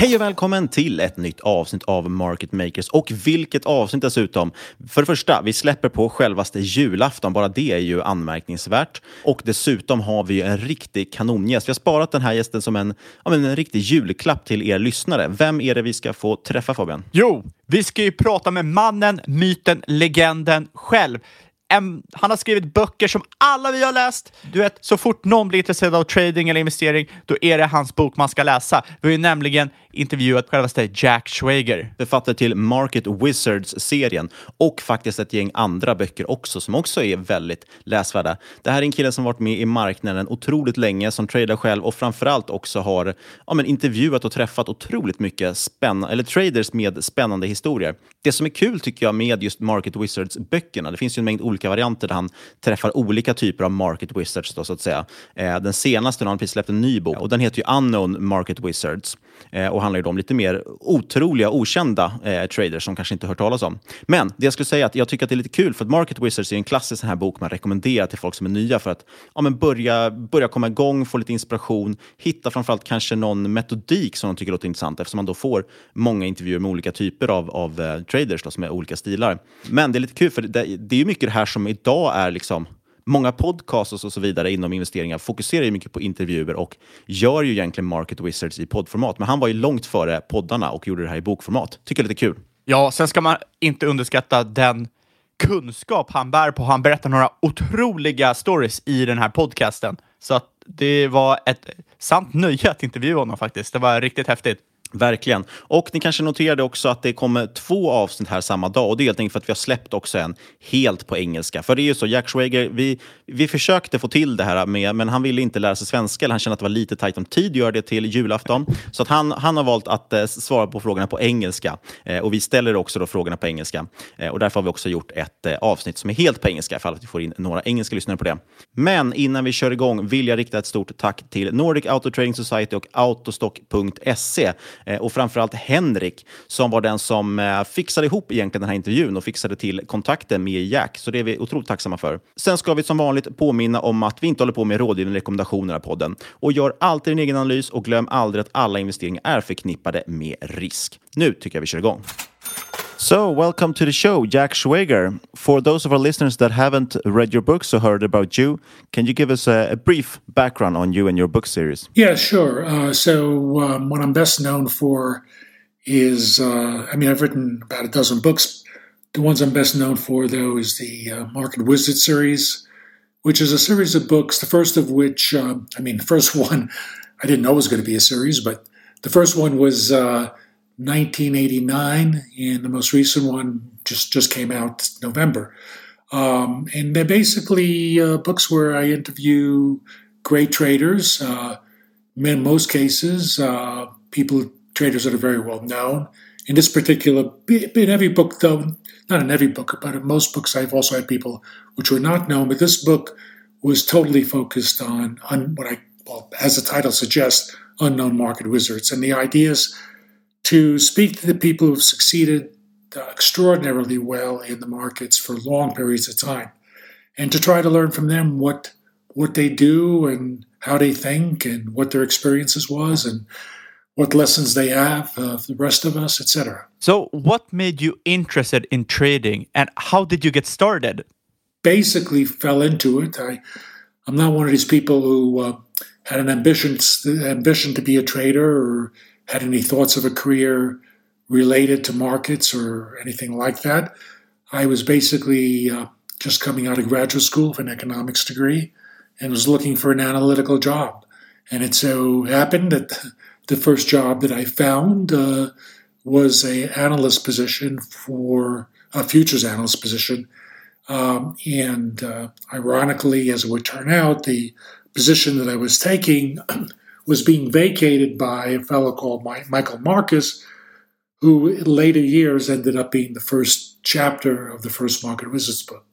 Hej och välkommen till ett nytt avsnitt av Market Makers. Och vilket avsnitt dessutom! För det första, vi släpper på självaste julafton. Bara det är ju anmärkningsvärt. Och dessutom har vi en riktig kanongäst. Vi har sparat den här gästen som en, ja, men en riktig julklapp till er lyssnare. Vem är det vi ska få träffa Fabian? Jo, vi ska ju prata med mannen, myten, legenden själv. En, han har skrivit böcker som alla vi har läst. Du vet, så fort någon blir intresserad av trading eller investering, då är det hans bok man ska läsa. Vi har ju nämligen intervjuat självaste Jack Schwager. Författare till Market Wizards-serien och faktiskt ett gäng andra böcker också som också är väldigt läsvärda. Det här är en kille som varit med i marknaden otroligt länge, som tradar själv och framförallt också har ja, men intervjuat och träffat otroligt mycket eller traders med spännande historier. Det som är kul tycker jag med just Market Wizards-böckerna, det finns ju en mängd olika varianter där han träffar olika typer av Market Wizards då, så att säga. Eh, den senaste, har han precis släppt en ny bok och den heter ju Unknown Market Wizards eh, och handlar ju om lite mer otroliga, okända eh, traders som kanske inte hört talas om. Men det jag skulle säga är att jag tycker att det är lite kul för att Market Wizards är en klassisk sån här bok man rekommenderar till folk som är nya för att ja, men börja, börja komma igång, få lite inspiration, hitta framförallt kanske någon metodik som de tycker låter intressant eftersom man då får många intervjuer med olika typer av, av eh, traders då, som är olika stilar. Men det är lite kul för det, det är ju mycket det här som idag är liksom Många podcasts och så vidare inom investeringar fokuserar ju mycket på intervjuer och gör ju egentligen Market Wizards i poddformat. Men han var ju långt före poddarna och gjorde det här i bokformat. Tycker det är lite kul. Ja, sen ska man inte underskatta den kunskap han bär på. Han berättar några otroliga stories i den här podcasten. Så att det var ett sant nöje att intervjua honom faktiskt. Det var riktigt häftigt. Verkligen. Och ni kanske noterade också att det kommer två avsnitt här samma dag. Och det är helt enkelt för att vi har släppt också en helt på engelska. För det är ju så, Jack Schwager, vi, vi försökte få till det här med, men han ville inte lära sig svenska. Eller han kände att det var lite tajt om tid att göra det till julafton. Så att han, han har valt att eh, svara på frågorna på engelska. Eh, och vi ställer också då frågorna på engelska. Eh, och därför har vi också gjort ett eh, avsnitt som är helt på engelska, för att vi får in några engelska lyssnare på det. Men innan vi kör igång vill jag rikta ett stort tack till Nordic Auto Trading Society och autostock.se Eh, och framförallt Henrik som var den som eh, fixade ihop egentligen den här intervjun och fixade till kontakten med Jack. Så det är vi otroligt tacksamma för. Sen ska vi som vanligt påminna om att vi inte håller på med rådgivning och rekommendationer i podden. Och gör alltid en egen analys och glöm aldrig att alla investeringar är förknippade med risk. Nu tycker jag vi kör igång. So, welcome to the show, Jack Schwager. For those of our listeners that haven't read your books or heard about you, can you give us a, a brief background on you and your book series? Yeah, sure. Uh, so, um, what I'm best known for is uh, I mean, I've written about a dozen books. The ones I'm best known for, though, is the uh, Market Wizard series, which is a series of books, the first of which, um, I mean, the first one I didn't know was going to be a series, but the first one was uh, 1989, and the most recent one just just came out November. Um, and they're basically uh, books where I interview great traders. Uh, in most cases, uh, people traders that are very well known. In this particular, in every book, though, not in every book, but in most books, I've also had people which were not known. But this book was totally focused on, on what I, well, as the title suggests, unknown market wizards. And the idea is to speak to the people who've succeeded uh, extraordinarily well in the markets for long periods of time, and to try to learn from them what what they do and how they think and what their experiences was and what lessons they have of the rest of us, etc. So, what made you interested in trading, and how did you get started? Basically, fell into it. I, I'm not one of these people who uh, had an ambition ambition to be a trader or had any thoughts of a career related to markets or anything like that. I was basically uh, just coming out of graduate school with an economics degree and was looking for an analytical job. And it so happened that the first job that I found uh, was a analyst position for a futures analyst position. Um, and uh, ironically, as it would turn out, the position that I was taking was being vacated by a fellow called Michael Marcus, who in later years ended up being the first chapter of the first Market Wizards book.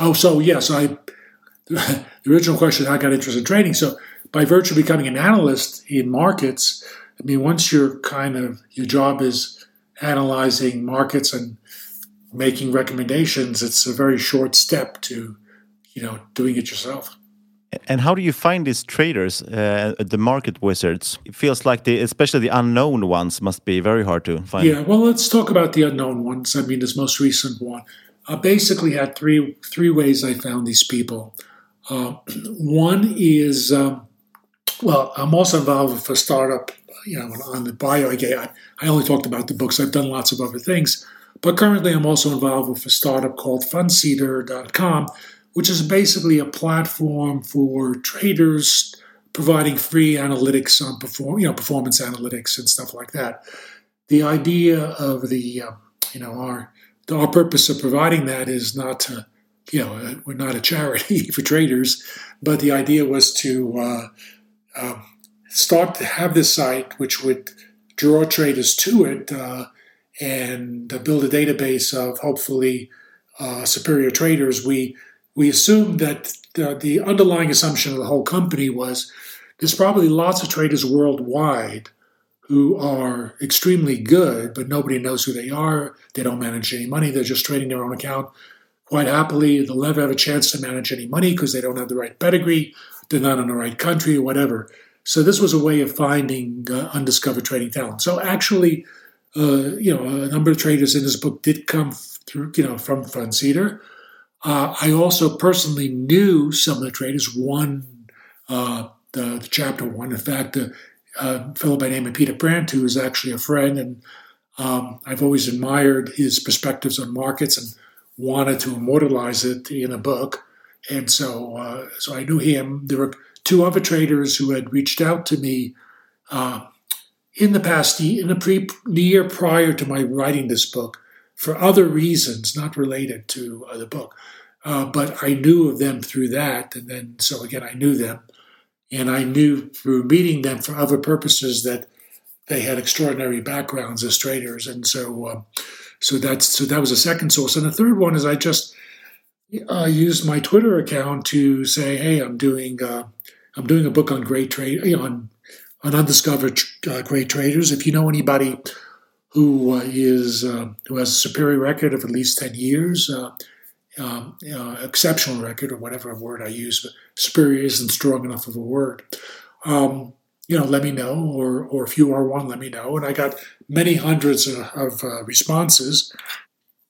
Oh, so yes, I the original question I got interested in trading. So by virtue of becoming an analyst in markets, I mean once you're kind of your job is analyzing markets and making recommendations, it's a very short step to, you know, doing it yourself. And how do you find these traders, uh, the market wizards? It feels like the, especially the unknown ones, must be very hard to find. Yeah, well, let's talk about the unknown ones. I mean, this most recent one. I basically had three three ways I found these people. Uh, one is, um, well, I'm also involved with a startup. You know, on the bio I I, I only talked about the books. I've done lots of other things, but currently I'm also involved with a startup called Fundseeder.com, which is basically a platform for traders providing free analytics on perform, you know, performance analytics and stuff like that. The idea of the, uh, you know, our our purpose of providing that is not to, you know, uh, we're not a charity for traders, but the idea was to uh, uh, start to have this site which would draw traders to it uh, and build a database of hopefully uh, superior traders. We we assumed that the, the underlying assumption of the whole company was there's probably lots of traders worldwide who are extremely good, but nobody knows who they are. They don't manage any money. They're just trading their own account quite happily. They'll never have a chance to manage any money because they don't have the right pedigree. They're not in the right country or whatever. So this was a way of finding uh, undiscovered trading talent. So actually, uh, you know, a number of traders in this book did come through, you know, from Fundseeder. Uh, I also personally knew some of the traders. One, uh, the, the, chapter one, in fact, a fellow by the name of Peter Brandt, who is actually a friend, and um, I've always admired his perspectives on markets and wanted to immortalize it in a book. And so, uh, so I knew him. There were two other traders who had reached out to me uh, in the past, in the, pre, the year prior to my writing this book, for other reasons, not related to uh, the book. Uh, but I knew of them through that. And then, so again, I knew them. And I knew through meeting them for other purposes that they had extraordinary backgrounds as traders. And so, uh, so that's so that was a second source. And the third one is I just uh, used my Twitter account to say, hey, I'm doing uh, I'm doing a book on great trade on on undiscovered uh, great traders. If you know anybody who uh, is uh, who has a superior record of at least ten years, uh, um, exceptional record or whatever word I use, but superior isn't strong enough of a word. Um, you know, let me know, or or if you are one, let me know. And I got many hundreds of, of uh, responses.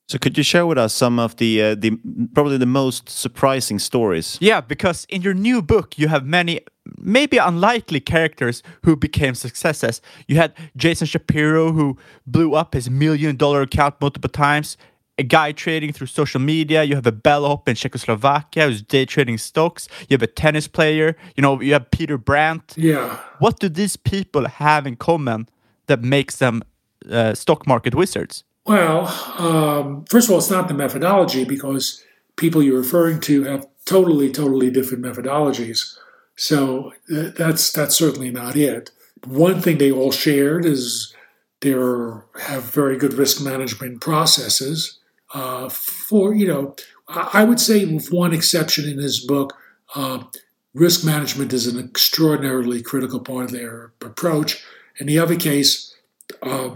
So, could you share with us some of the uh, the probably the most surprising stories? Yeah, because in your new book you have many maybe unlikely characters who became successes. You had Jason Shapiro who blew up his million dollar account multiple times a guy trading through social media. You have a bellhop in Czechoslovakia who's day trading stocks. You have a tennis player. You know, you have Peter Brandt. Yeah. What do these people have in common that makes them uh, stock market wizards? Well, um, first of all, it's not the methodology because people you're referring to have totally, totally different methodologies. So uh, that's that's certainly not it. One thing they all shared is they have very good risk management processes uh, for, you know, I would say, with one exception in his book, uh, risk management is an extraordinarily critical part of their approach. In the other case, uh,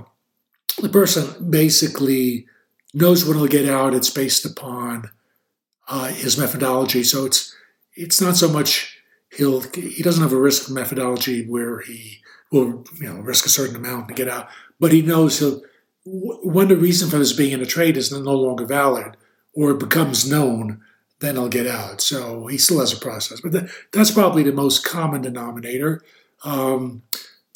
the person basically knows when he'll get out. It's based upon uh, his methodology, so it's it's not so much he'll he doesn't have a risk methodology where he will you know risk a certain amount to get out, but he knows he'll when the reason for this being in a trade is no longer valid or it becomes known, then I'll get out. So he still has a process, but that's probably the most common denominator. Um,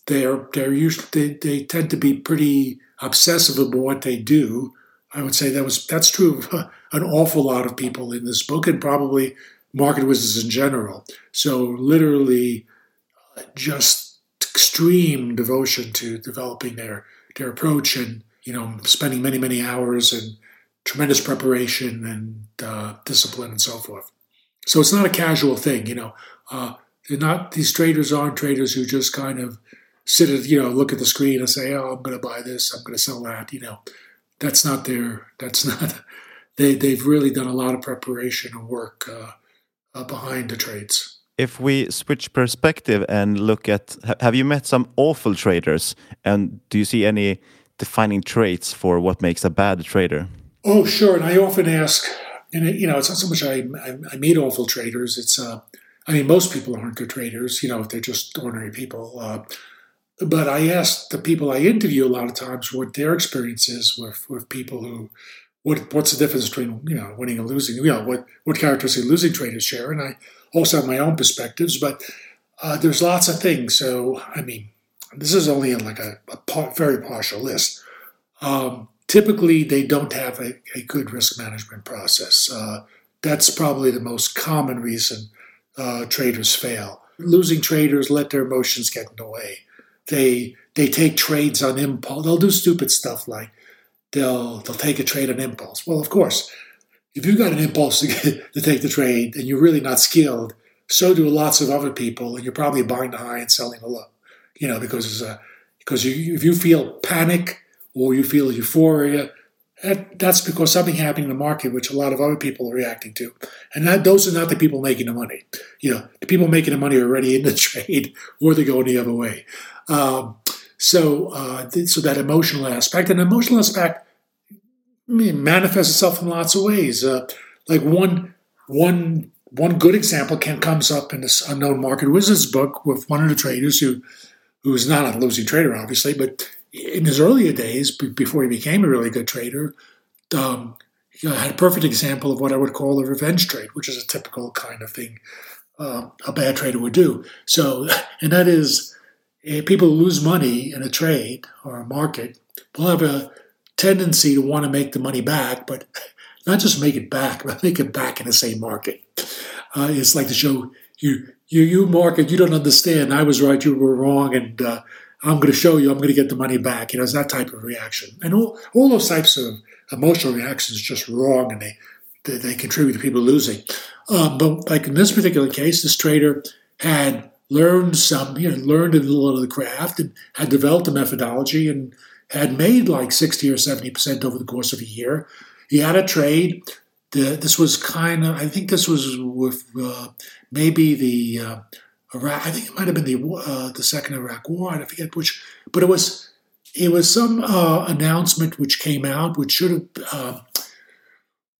they're they're usually they, they tend to be pretty obsessive about what they do. I would say that was that's true of an awful lot of people in this book, and probably market wizards in general. So literally, uh, just extreme devotion to developing their their approach and you know, spending many, many hours and tremendous preparation and uh, discipline and so forth. So it's not a casual thing, you know. Uh, they're not these traders aren't traders who just kind of sit at you know look at the screen and say, "Oh, I'm going to buy this, I'm going to sell that." You know, that's not their. That's not. They they've really done a lot of preparation and work uh, uh, behind the trades. If we switch perspective and look at, have you met some awful traders, and do you see any defining traits for what makes a bad trader? Oh, sure. And I often ask, and you know, it's not so much I, I, I meet awful traders. It's, uh, I mean, most people aren't good traders, you know, if they're just ordinary people. Uh, but I ask the people I interview a lot of times what their experience is with, with people who, what what's the difference between you know winning and losing? You know what what characteristics losing traders share, and I also have my own perspectives. But uh, there's lots of things. So I mean, this is only like a, a very partial list. Um, typically, they don't have a, a good risk management process. Uh, that's probably the most common reason uh, traders fail. Losing traders let their emotions get in the way. They they take trades on impulse. They'll do stupid stuff like they'll they'll take a trade on impulse. Well, of course, if you've got an impulse to, get, to take the trade and you're really not skilled, so do lots of other people, and you're probably buying the high and selling the low you know, because because you, if you feel panic or you feel euphoria, that, that's because something happened in the market which a lot of other people are reacting to, and that those are not the people making the money. You know, the people making the money are already in the trade, or they're going the other way. Um, so, uh, so that emotional aspect, and emotional aspect manifests itself in lots of ways. Uh, like one one one good example can comes up in this unknown market wizards book with one of the traders who who's not a losing trader, obviously, but in his earlier days, before he became a really good trader, um, had a perfect example of what I would call a revenge trade, which is a typical kind of thing uh, a bad trader would do. So, and that is uh, people who lose money in a trade or a market will have a tendency to want to make the money back, but not just make it back, but make it back in the same market. Uh, it's like to show you you you market you don't understand i was right you were wrong and uh, i'm going to show you i'm going to get the money back you know it's that type of reaction. And all, all those types of emotional reactions just wrong and they they, they contribute to people losing. Um, but like in this particular case this trader had learned some you know learned a little of the craft and had developed a methodology and had made like 60 or 70 percent over the course of a year. He had a trade the, this was kind of, I think this was with uh, maybe the uh, Iraq. I think it might have been the uh, the second Iraq War. I forget which, but it was it was some uh, announcement which came out, which should have. Uh,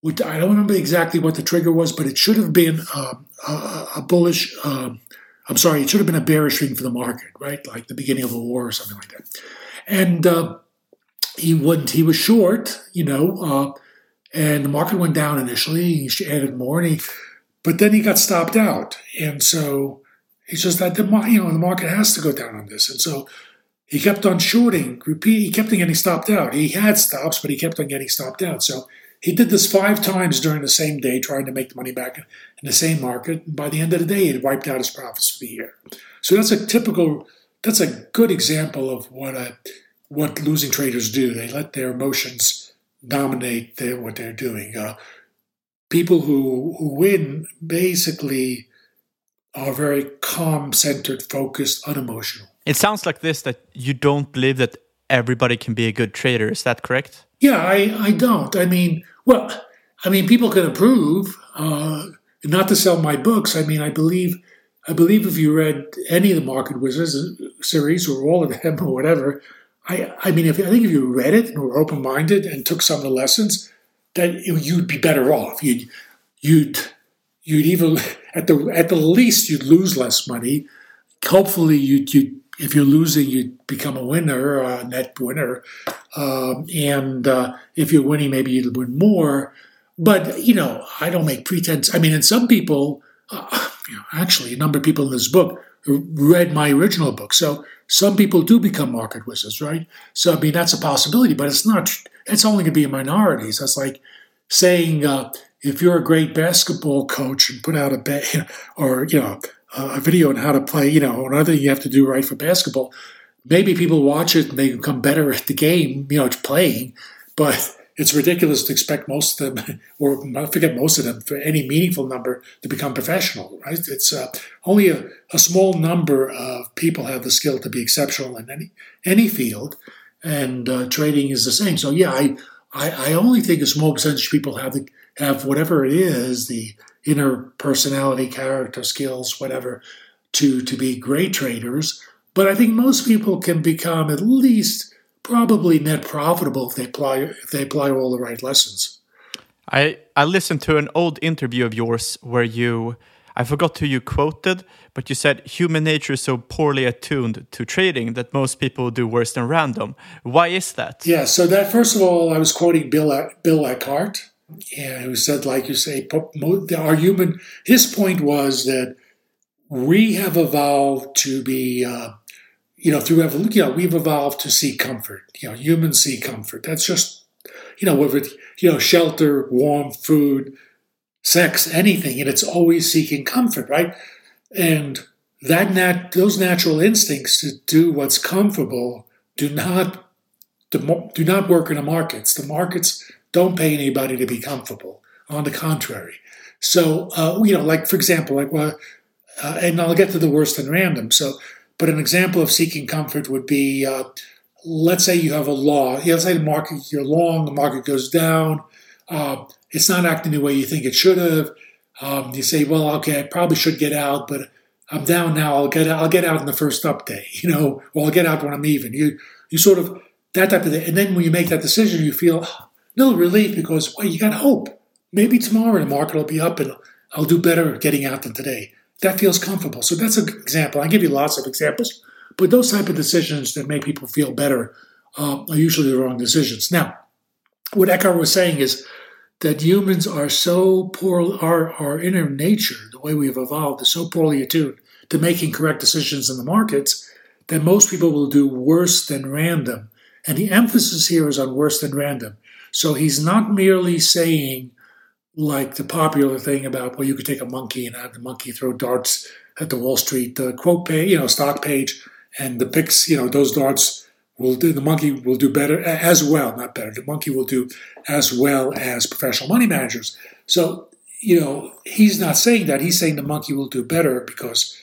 which I don't remember exactly what the trigger was, but it should have been um, a, a, bullish. Um, I'm sorry, it should have been a bearish thing for the market, right? Like the beginning of a war or something like that. And uh, he wouldn't. He was short, you know, uh, and the market went down initially. He added more, and he, but then he got stopped out, and so he just that the you know the market has to go down on this, and so he kept on shorting. Repeat. He kept on getting stopped out. He had stops, but he kept on getting stopped out. So he did this five times during the same day, trying to make the money back in the same market. And by the end of the day, he had wiped out his profits for the year. So that's a typical. That's a good example of what a what losing traders do. They let their emotions dominate their, what they're doing. Uh, people who who win basically are very calm, centered, focused, unemotional. It sounds like this that you don't believe that everybody can be a good trader. Is that correct? Yeah, I, I don't. I mean, well, I mean, people can approve. Uh, not to sell my books. I mean, I believe, I believe if you read any of the Market Wizards series or all of them or whatever, I, I mean, if I think if you read it and were open minded and took some of the lessons, then you'd be better off. You'd, you'd, you'd even at the at the least you'd lose less money. Hopefully, you'd, you'd if you're losing, you'd become a winner, a net winner. Um, and uh, if you're winning, maybe you'd win more. But, you know, I don't make pretense. I mean, and some people, uh, you know, actually, a number of people in this book read my original book. So some people do become market wizards, right? So, I mean, that's a possibility, but it's not, it's only going to be in minorities. That's like saying, uh, if you're a great basketball coach and put out a bet, or, you know, a video on how to play, you know, another thing you have to do right for basketball. Maybe people watch it and they become better at the game, you know, it's playing, but it's ridiculous to expect most of them, or forget most of them, for any meaningful number to become professional, right? It's uh, only a, a small number of people have the skill to be exceptional in any any field, and uh, trading is the same. So yeah, I, I, I only think a small percentage of people have the have whatever it is the inner personality, character, skills, whatever, to to be great traders. But I think most people can become at least probably net profitable if they apply if they apply all the right lessons. I I listened to an old interview of yours where you I forgot who you quoted, but you said human nature is so poorly attuned to trading that most people do worse than random. Why is that? Yeah, so that first of all, I was quoting Bill Bill Eckhardt, and who said, like you say, our human. His point was that we have evolved to be, uh, you know, through evolution, you know, we've evolved to seek comfort. You know, humans seek comfort. That's just, you know, whether it's, you know, shelter, warm food, sex, anything, and it's always seeking comfort, right? And that nat- those natural instincts to do what's comfortable do not do not work in the markets. The markets don't pay anybody to be comfortable. On the contrary. So, uh, you know, like for example, like, well, uh, and I'll get to the worst and random. So, but an example of seeking comfort would be, uh, let's say you have a law. Let's say the market, you're long, the market goes down. Uh, it's not acting the way you think it should have. Um, you say, well, okay, I probably should get out, but I'm down now. I'll get I'll get out in the first up day, you know, or I'll get out when I'm even. You you sort of that type of thing. And then when you make that decision, you feel, little relief because, well, you got hope. Maybe tomorrow the market will be up and I'll do better getting out than today. That feels comfortable. So that's an example. I give you lots of examples, but those type of decisions that make people feel better uh, are usually the wrong decisions. Now, what Eckhardt was saying is that humans are so poor, our, our inner nature, the way we've evolved, is so poorly attuned to making correct decisions in the markets that most people will do worse than random. And the emphasis here is on worse than random. So he's not merely saying, like the popular thing about, well, you could take a monkey and have the monkey throw darts at the Wall Street uh, quote page, you know, stock page, and the picks, you know, those darts will do, the monkey will do better as well, not better. The monkey will do as well as professional money managers. So, you know, he's not saying that. He's saying the monkey will do better because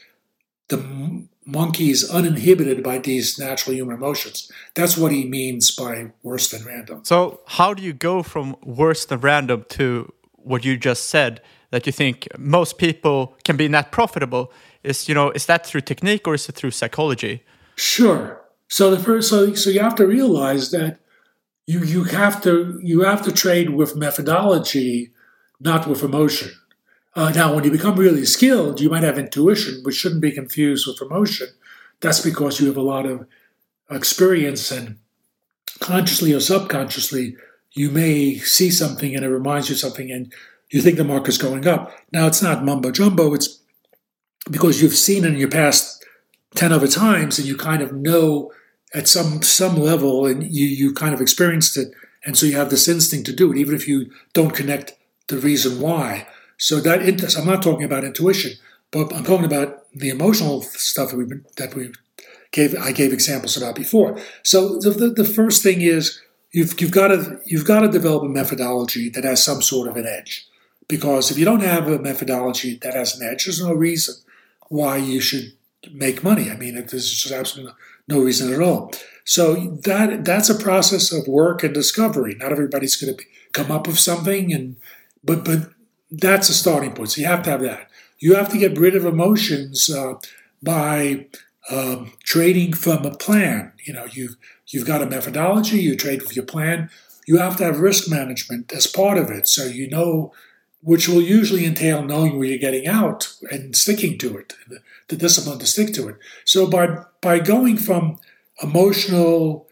the monkey is uninhibited by these natural human emotions. That's what he means by worse than random. So, how do you go from worse than random to what you just said that you think most people can be net profitable? is you know is that through technique or is it through psychology? Sure. So the first, so so you have to realize that you you have to you have to trade with methodology, not with emotion. Uh, now, when you become really skilled, you might have intuition, which shouldn't be confused with emotion. That's because you have a lot of experience, and consciously or subconsciously, you may see something and it reminds you of something, and you think the market's going up. Now, it's not mumbo jumbo. It's because you've seen it in your past ten other times, and you kind of know at some some level, and you you kind of experienced it, and so you have this instinct to do it, even if you don't connect the reason why. So that interest, I'm not talking about intuition, but I'm talking about the emotional stuff that we that we gave. I gave examples about before. So the, the, the first thing is you've you've got to you've got to develop a methodology that has some sort of an edge, because if you don't have a methodology that has an edge, there's no reason why you should make money. I mean, there's just absolutely no reason at all. So that that's a process of work and discovery. Not everybody's going to come up with something, and but but that's a starting point. So you have to have that. You have to get rid of emotions uh, by um, trading from a plan. You know, you've you've got a methodology. You trade with your plan. You have to have risk management as part of it, so you know, which will usually entail knowing where you're getting out and sticking to it, the, the discipline to stick to it. So by by going from emotional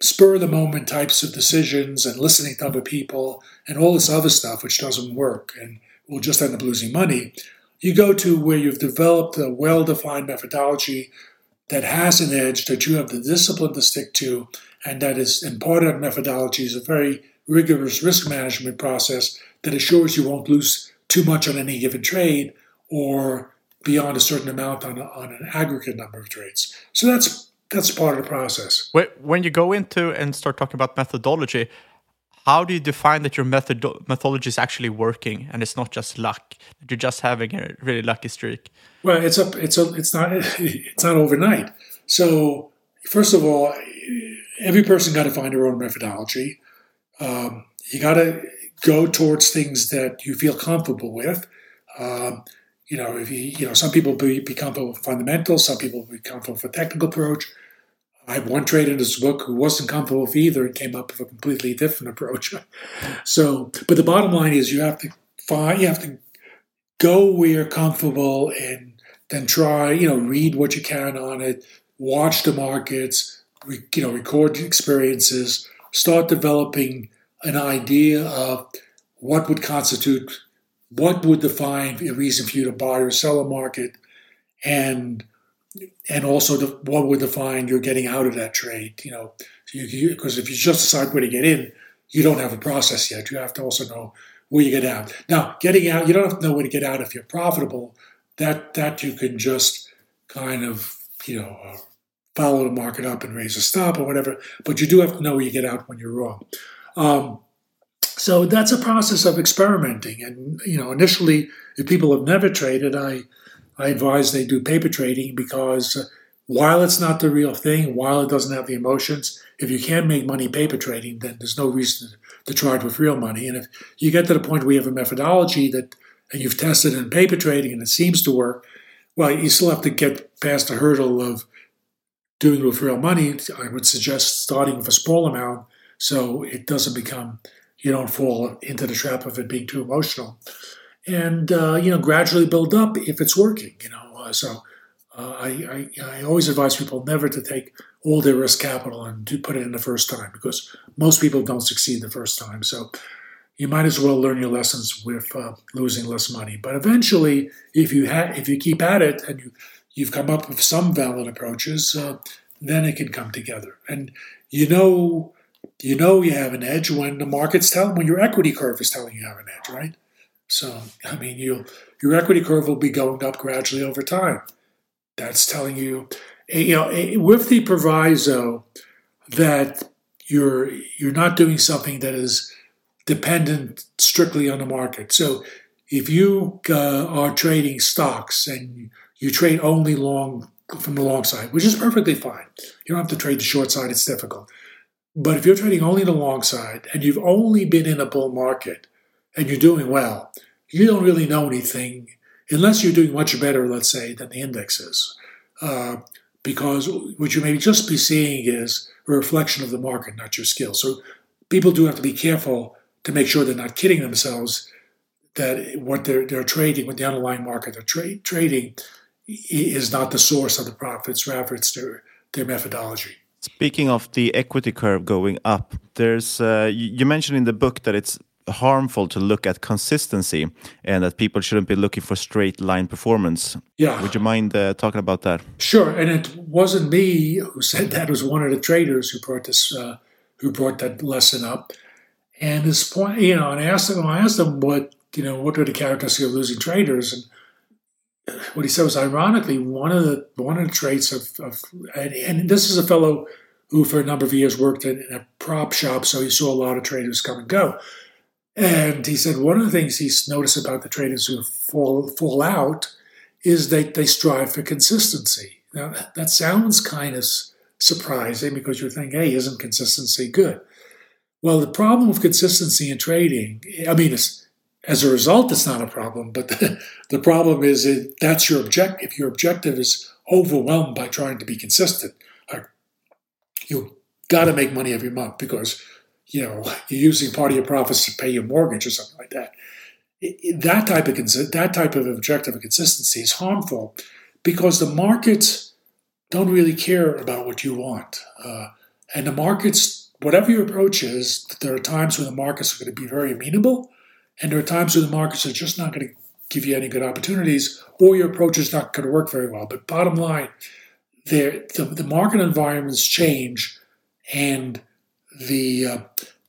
spur of the moment types of decisions and listening to other people and all this other stuff which doesn't work and will just end up losing money. You go to where you've developed a well defined methodology that has an edge that you have the discipline to stick to, and that is, and part of methodology is a very rigorous risk management process that assures you won't lose too much on any given trade or beyond a certain amount on, on an aggregate number of trades. So that's that's part of the process. When you go into and start talking about methodology, how do you define that your method methodology is actually working and it's not just luck that you're just having a really lucky streak? Well, it's a it's a it's not it's not overnight. So first of all, every person got to find their own methodology. Um, you got to go towards things that you feel comfortable with. Um, you know, if you you know, some people be, be comfortable with fundamentals, some people be comfortable with a technical approach. I had one trader in this book who wasn't comfortable with either and came up with a completely different approach. so, but the bottom line is you have to find, you have to go where you're comfortable and then try, you know, read what you can on it, watch the markets, re, you know, record experiences, start developing an idea of what would constitute, what would define a reason for you to buy or sell a market, and and also the, what would define you're getting out of that trade. You know, because if you just decide where to get in, you don't have a process yet. You have to also know where you get out. Now, getting out, you don't have to know where to get out if you're profitable. That that you can just kind of you know uh, follow the market up and raise a stop or whatever. But you do have to know where you get out when you're wrong. Um, so that's a process of experimenting. And you know, initially, if people have never traded, I I advise they do paper trading because uh, while it's not the real thing, while it doesn't have the emotions, if you can make money paper trading, then there's no reason to try it with real money. And if you get to the point where you have a methodology that and you've tested in paper trading and it seems to work, well, you still have to get past the hurdle of doing it with real money. I would suggest starting with a small amount so it doesn't become you don't fall into the trap of it being too emotional and uh, you know gradually build up if it's working. You know, uh, so uh, I, I, I always advise people never to take all their risk capital and to put it in the first time because most people don't succeed the first time. So you might as well learn your lessons with uh, losing less money. But eventually, if you ha- if you keep at it and you you've come up with some valid approaches, uh, then it can come together. And you know you know you have an edge when the market's telling when your equity curve is telling you you have an edge, right? So, I mean, you your equity curve will be going up gradually over time. That's telling you, you know, with the proviso that you're you're not doing something that is dependent strictly on the market. So, if you uh, are trading stocks and you trade only long from the long side, which is perfectly fine, you don't have to trade the short side; it's difficult. But if you're trading only the long side and you've only been in a bull market and you're doing well, you don't really know anything unless you're doing much better, let's say, than the index is. Uh, because what you may just be seeing is a reflection of the market, not your skill. So people do have to be careful to make sure they're not kidding themselves that what they're, they're trading, what the underlying market they're tra- trading, is not the source of the profits, rather it's their, their methodology. Speaking of the equity curve going up, there's uh, you mentioned in the book that it's harmful to look at consistency and that people shouldn't be looking for straight line performance. Yeah. Would you mind uh, talking about that? Sure. And it wasn't me who said that. It was one of the traders who brought this, uh, who brought that lesson up. And this point, you know, and I asked him, I asked him what, you know, what are the characteristics of losing traders? And what he said was, ironically, one of the one of the traits of, of and, and this is a fellow who for a number of years worked in, in a prop shop, so he saw a lot of traders come and go. And he said one of the things he's noticed about the traders who fall fall out is that they strive for consistency. Now that sounds kind of surprising because you think, hey, isn't consistency good? Well, the problem with consistency in trading, I mean, as a result, it's not a problem, but the, the problem is that that's your objective. If your objective is overwhelmed by trying to be consistent, you got to make money every month because you know you're using part of your profits to pay your mortgage or something like that. That type of that type of objective consistency is harmful because the markets don't really care about what you want, uh, and the markets, whatever your approach is, there are times when the markets are going to be very amenable, and there are times when the markets are just not going to give you any good opportunities, or your approach is not going to work very well. But bottom line, the, the market environments change, and the uh,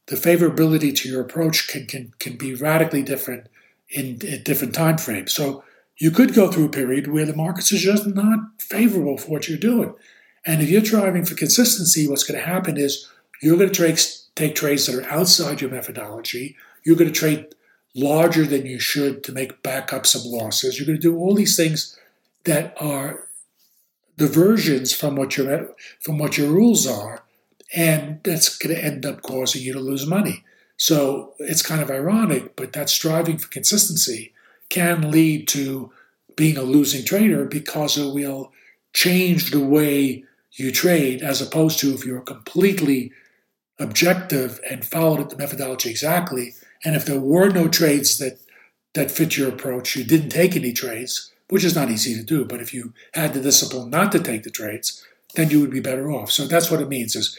the favorability to your approach can, can, can be radically different in, different time frames. So you could go through a period where the markets are just not favorable for what you're doing. And if you're driving for consistency, what's going to happen is you're going to trade, take trades that are outside your methodology. You're going to trade larger than you should to make back up some losses. You're going to do all these things that are diversions from what your from what your rules are and that's going to end up causing you to lose money. So it's kind of ironic, but that striving for consistency can lead to being a losing trader because it will change the way you trade, as opposed to if you're completely objective and followed the methodology exactly. And if there were no trades that that fit your approach, you didn't take any trades, which is not easy to do. But if you had the discipline not to take the trades, then you would be better off. So that's what it means: is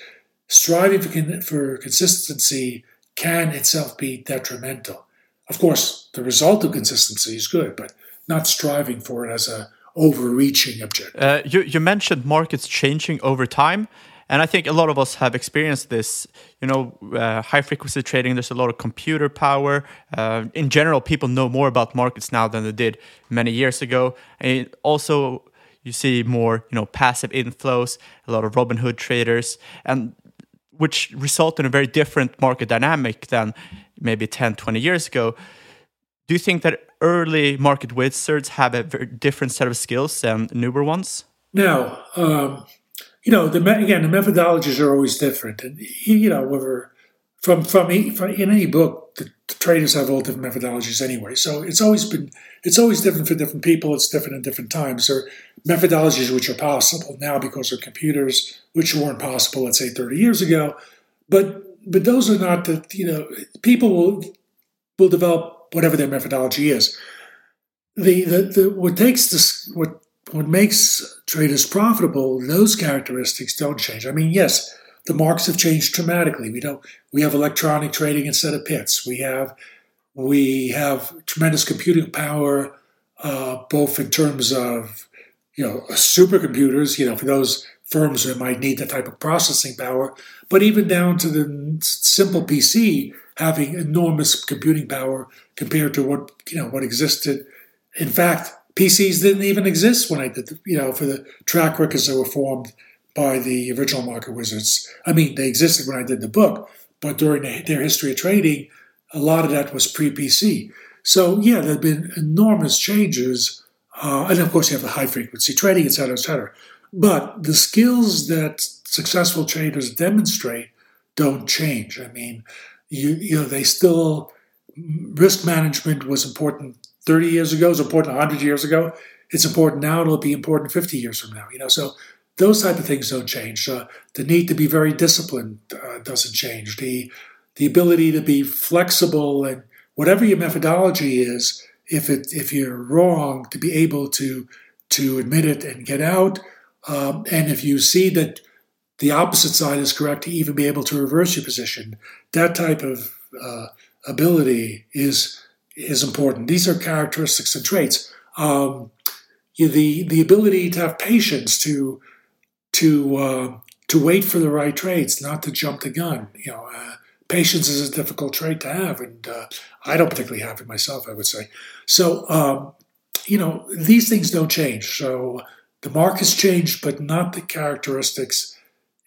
striving for, consistency can itself be detrimental. Of course, the result of consistency is good, but not striving for it as a overreaching objective. Uh, you, you mentioned markets changing over time. And I think a lot of us have experienced this. You know, uh, high frequency trading, there's a lot of computer power. Uh, in general, people know more about markets now than they did many years ago. And also, you see more, you know, passive inflows, a lot of Robinhood traders. And which result in a very different market dynamic than maybe 10, 20 years ago. Do you think that early market wizards have a very different set of skills than newer ones? No. Um, you know, the again, the methodologies are always different. And, you know, whether from, from, from in any book, the, the traders have all different methodologies anyway. So it's always been, it's always different for different people. It's different in different times. There are methodologies which are possible now because of computers which weren't possible, let's say, 30 years ago. But but those are not the you know people will will develop whatever their methodology is. The the, the what takes this what what makes traders profitable, those characteristics don't change. I mean, yes, the markets have changed dramatically. We don't we have electronic trading instead of pits. We have we have tremendous computing power, uh, both in terms of you know supercomputers. You know, for those firms that might need that type of processing power, but even down to the simple PC having enormous computing power compared to what you know what existed. In fact, PCs didn't even exist when I did, the, you know, for the track records that were formed by the original market wizards. I mean, they existed when I did the book, but during their history of trading, a lot of that was pre-PC. So yeah, there have been enormous changes, uh, and of course you have the high frequency trading, et cetera, et cetera. But the skills that successful traders demonstrate don't change. I mean, you you know they still risk management was important 30 years ago is important 100 years ago. It's important now. It'll be important 50 years from now. You know, so those type of things don't change. Uh, the need to be very disciplined uh, doesn't change. The the ability to be flexible and whatever your methodology is, if it if you're wrong, to be able to to admit it and get out. Um, and if you see that the opposite side is correct, to even be able to reverse your position, that type of uh, ability is is important. These are characteristics and traits. Um, the the ability to have patience to to uh, to wait for the right trades, not to jump the gun. You know, uh, patience is a difficult trait to have, and uh, I don't particularly have it myself. I would say so. Um, you know, these things don't change. So the mark has changed, but not the characteristics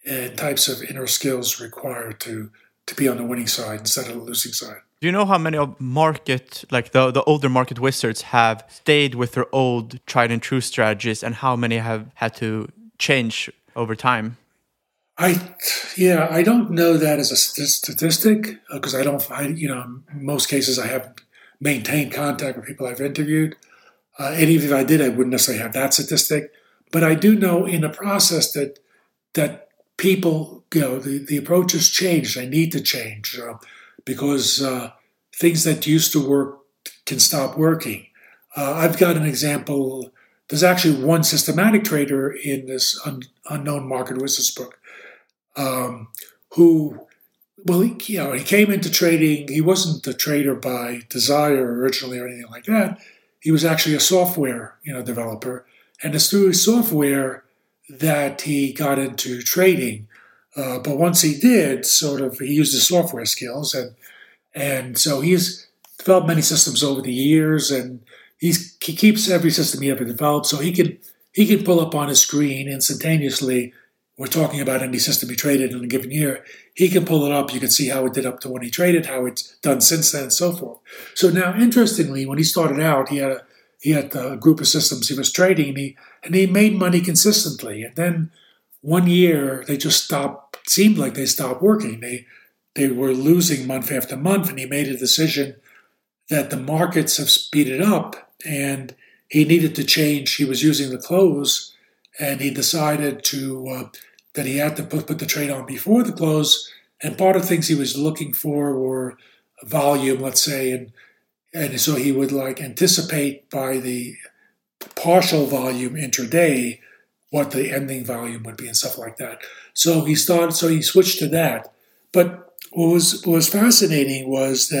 and types of inner skills required to to be on the winning side instead of the losing side. Do you know how many of market, like the, the older market wizards, have stayed with their old tried and true strategies, and how many have had to change over time? I, yeah, I don't know that as a statistic because uh, I don't, I, you know, in most cases I haven't maintained contact with people I've interviewed. Uh, and even if I did, I wouldn't necessarily have that statistic. But I do know in the process that that people, you know, the, the approach has changed. They need to change. Because uh, things that used to work can stop working. Uh, I've got an example. There's actually one systematic trader in this un- unknown market wizards book um, who, well, he, you know, he came into trading. He wasn't a trader by desire originally or anything like that. He was actually a software, you know, developer, and it's through software that he got into trading. Uh, but once he did, sort of, he used his software skills, and and so he's developed many systems over the years, and he's, he keeps every system he ever developed, so he can he can pull up on his screen instantaneously. We're talking about any system he traded in a given year. He can pull it up. You can see how it did up to when he traded, how it's done since then, and so forth. So now, interestingly, when he started out, he had a he had a group of systems he was trading, and he and he made money consistently. And then one year they just stopped. Seemed like they stopped working. They they were losing month after month, and he made a decision that the markets have speeded up and he needed to change. He was using the close, and he decided to uh, that he had to put, put the trade on before the close. And part of things he was looking for were volume, let's say, and and so he would like anticipate by the partial volume intraday what the ending volume would be and stuff like that. So he started. So he switched to that. But what was what was fascinating was that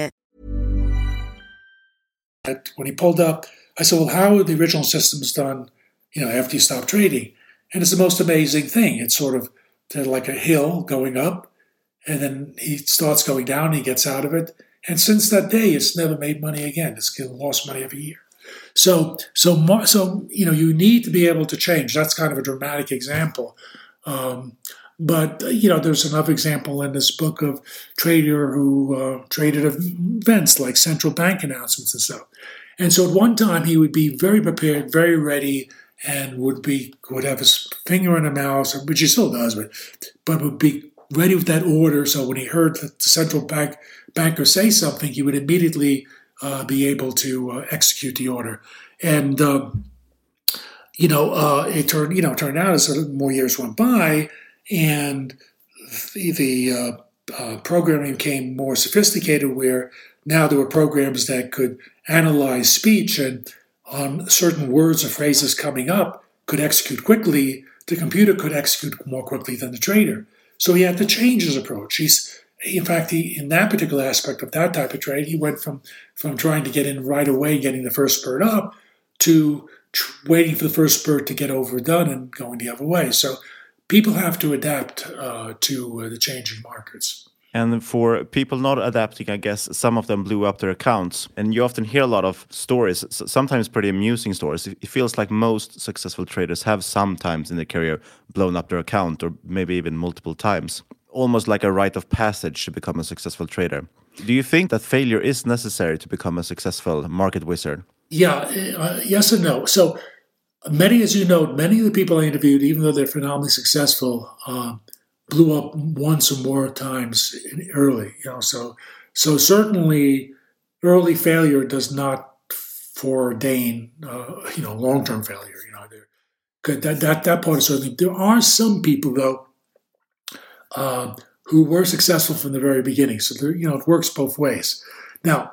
When he pulled up, I said, Well, how are the original systems done, you know, after you stop trading? And it's the most amazing thing. It's sort of like a hill going up, and then he starts going down, he gets out of it. And since that day, it's never made money again. It's lost money every year. So, so, so, you know, you need to be able to change. That's kind of a dramatic example. Um, but you know, there's another example in this book of trader who uh, traded events like central bank announcements and stuff. And so at one time he would be very prepared, very ready, and would be would have his finger in a mouse, which he still does, but but would be ready with that order. So when he heard the central bank banker say something, he would immediately uh, be able to uh, execute the order. And um, you know, uh, it turned you know turned out as more years went by and the, the uh, uh, programming became more sophisticated where now there were programs that could analyze speech and on certain words or phrases coming up could execute quickly the computer could execute more quickly than the trader so he had to change his approach. He's in fact he, in that particular aspect of that type of trade he went from from trying to get in right away getting the first spurt up to tr- waiting for the first spurt to get overdone and going the other way. So people have to adapt uh, to uh, the changing markets. And for people not adapting, I guess some of them blew up their accounts. And you often hear a lot of stories, sometimes pretty amusing stories. It feels like most successful traders have sometimes in their career blown up their account or maybe even multiple times, almost like a rite of passage to become a successful trader. Do you think that failure is necessary to become a successful market wizard? Yeah, uh, yes and no. So many, as you know, many of the people I interviewed, even though they're phenomenally successful, uh, blew up once or more times early. You know, so so certainly early failure does not foreordain uh, you know long term failure. You know, that that that part is certainly. There are some people though. Uh, who were successful from the very beginning. So, you know, it works both ways. Now,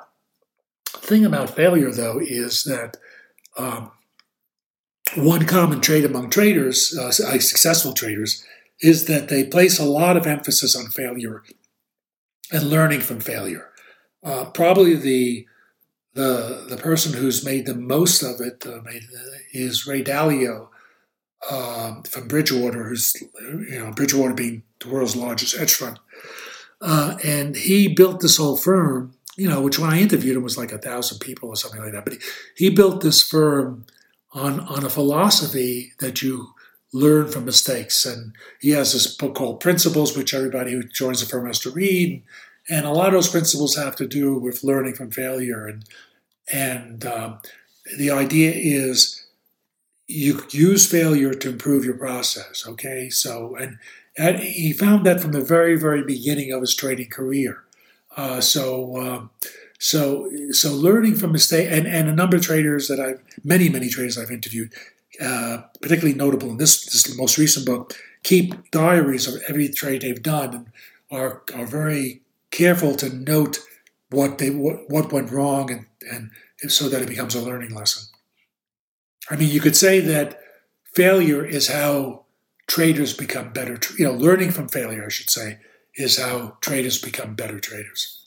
the thing about failure, though, is that um, one common trait among traders, uh, successful traders, is that they place a lot of emphasis on failure and learning from failure. Uh, probably the the the person who's made the most of it uh, made, is Ray Dalio um, from Bridgewater, who's you know Bridgewater being the world's largest hedge fund, uh, and he built this whole firm. You know, which when I interviewed him was like a thousand people or something like that. But he, he built this firm on, on a philosophy that you learn from mistakes. And he has this book called Principles, which everybody who joins the firm has to read. And a lot of those principles have to do with learning from failure. And, and um, the idea is you use failure to improve your process. Okay. So, and, and he found that from the very, very beginning of his trading career. Uh, so, um, so, so learning from mistake and, and a number of traders that I've, many, many traders I've interviewed, uh, particularly notable in this, this most recent book, keep diaries of every trade they've done and are, are very careful to note what they what, what went wrong and, and so that it becomes a learning lesson. I mean, you could say that failure is how traders become better. You know, learning from failure, I should say, is how traders become better traders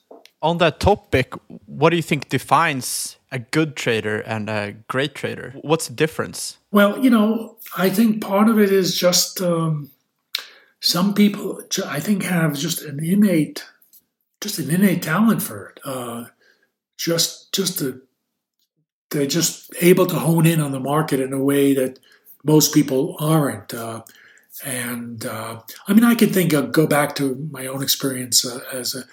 on that topic, what do you think defines a good trader and a great trader? What's the difference? Well, you know, I think part of it is just um, some people, I think, have just an innate, just an innate talent for it. Uh, just, just they're just able to hone in on the market in a way that most people aren't. Uh, and uh, I mean, I can think of go back to my own experience uh, as a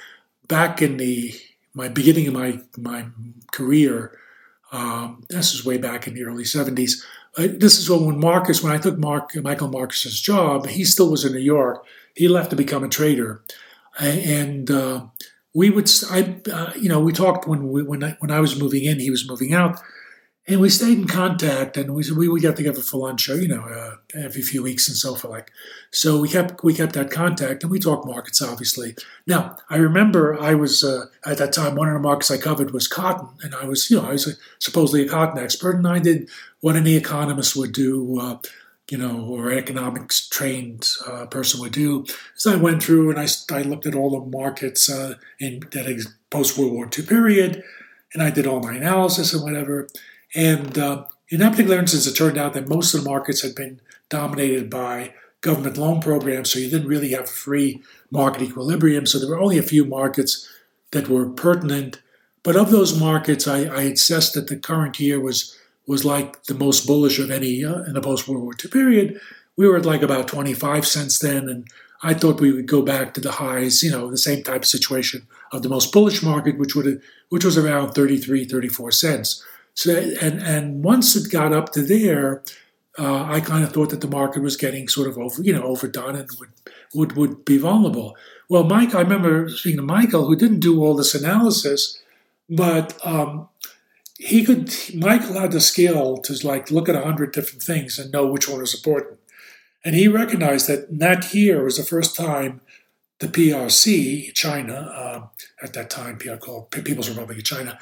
back in the my beginning of my my career, um, this is way back in the early '70s. uh, this is when Marcus, when I took Mark Michael Marcus's job, he still was in New York. He left to become a trader, and uh, we would, I, uh, you know, we talked when we, when I, when I was moving in, he was moving out, and we stayed in contact, and we we would get together for lunch, you know, uh, every few weeks and so forth. Like, so we kept we kept that contact, and we talked markets, obviously. Now, I remember I was uh, at that time one of the markets I covered was cotton, and I was, you know, I was a, supposedly a cotton expert, and I did what any economist would do. Uh, you know, or an economics trained uh, person would do. So I went through and I, I looked at all the markets uh, in that post World War II period, and I did all my analysis and whatever. And uh, in that particular instance, it turned out that most of the markets had been dominated by government loan programs, so you didn't really have free market equilibrium. So there were only a few markets that were pertinent. But of those markets, I, I assessed that the current year was was like the most bullish of any uh, in the post World War II period. We were at like about 25 cents then, and I thought we would go back to the highs, you know, the same type of situation of the most bullish market, which would which was around 33, 34 cents. So, and and once it got up to there, uh, I kind of thought that the market was getting sort of over, you know, overdone and would would would be vulnerable. Well, Mike, I remember speaking to Michael, who didn't do all this analysis, but um, he could. Michael had the skill to like look at a hundred different things and know which one was important, and he recognized that that year was the first time the PRC, China, uh, at that time, PR called People's Republic of China,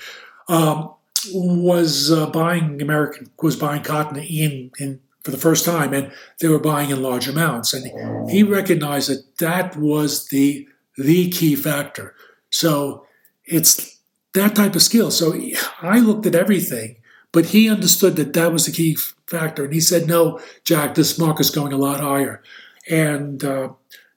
um, was uh, buying American was buying cotton in in for the first time, and they were buying in large amounts. And he recognized that that was the the key factor. So it's that type of skill. So I looked at everything, but he understood that that was the key factor, and he said, "No, Jack, this market's going a lot higher." And uh,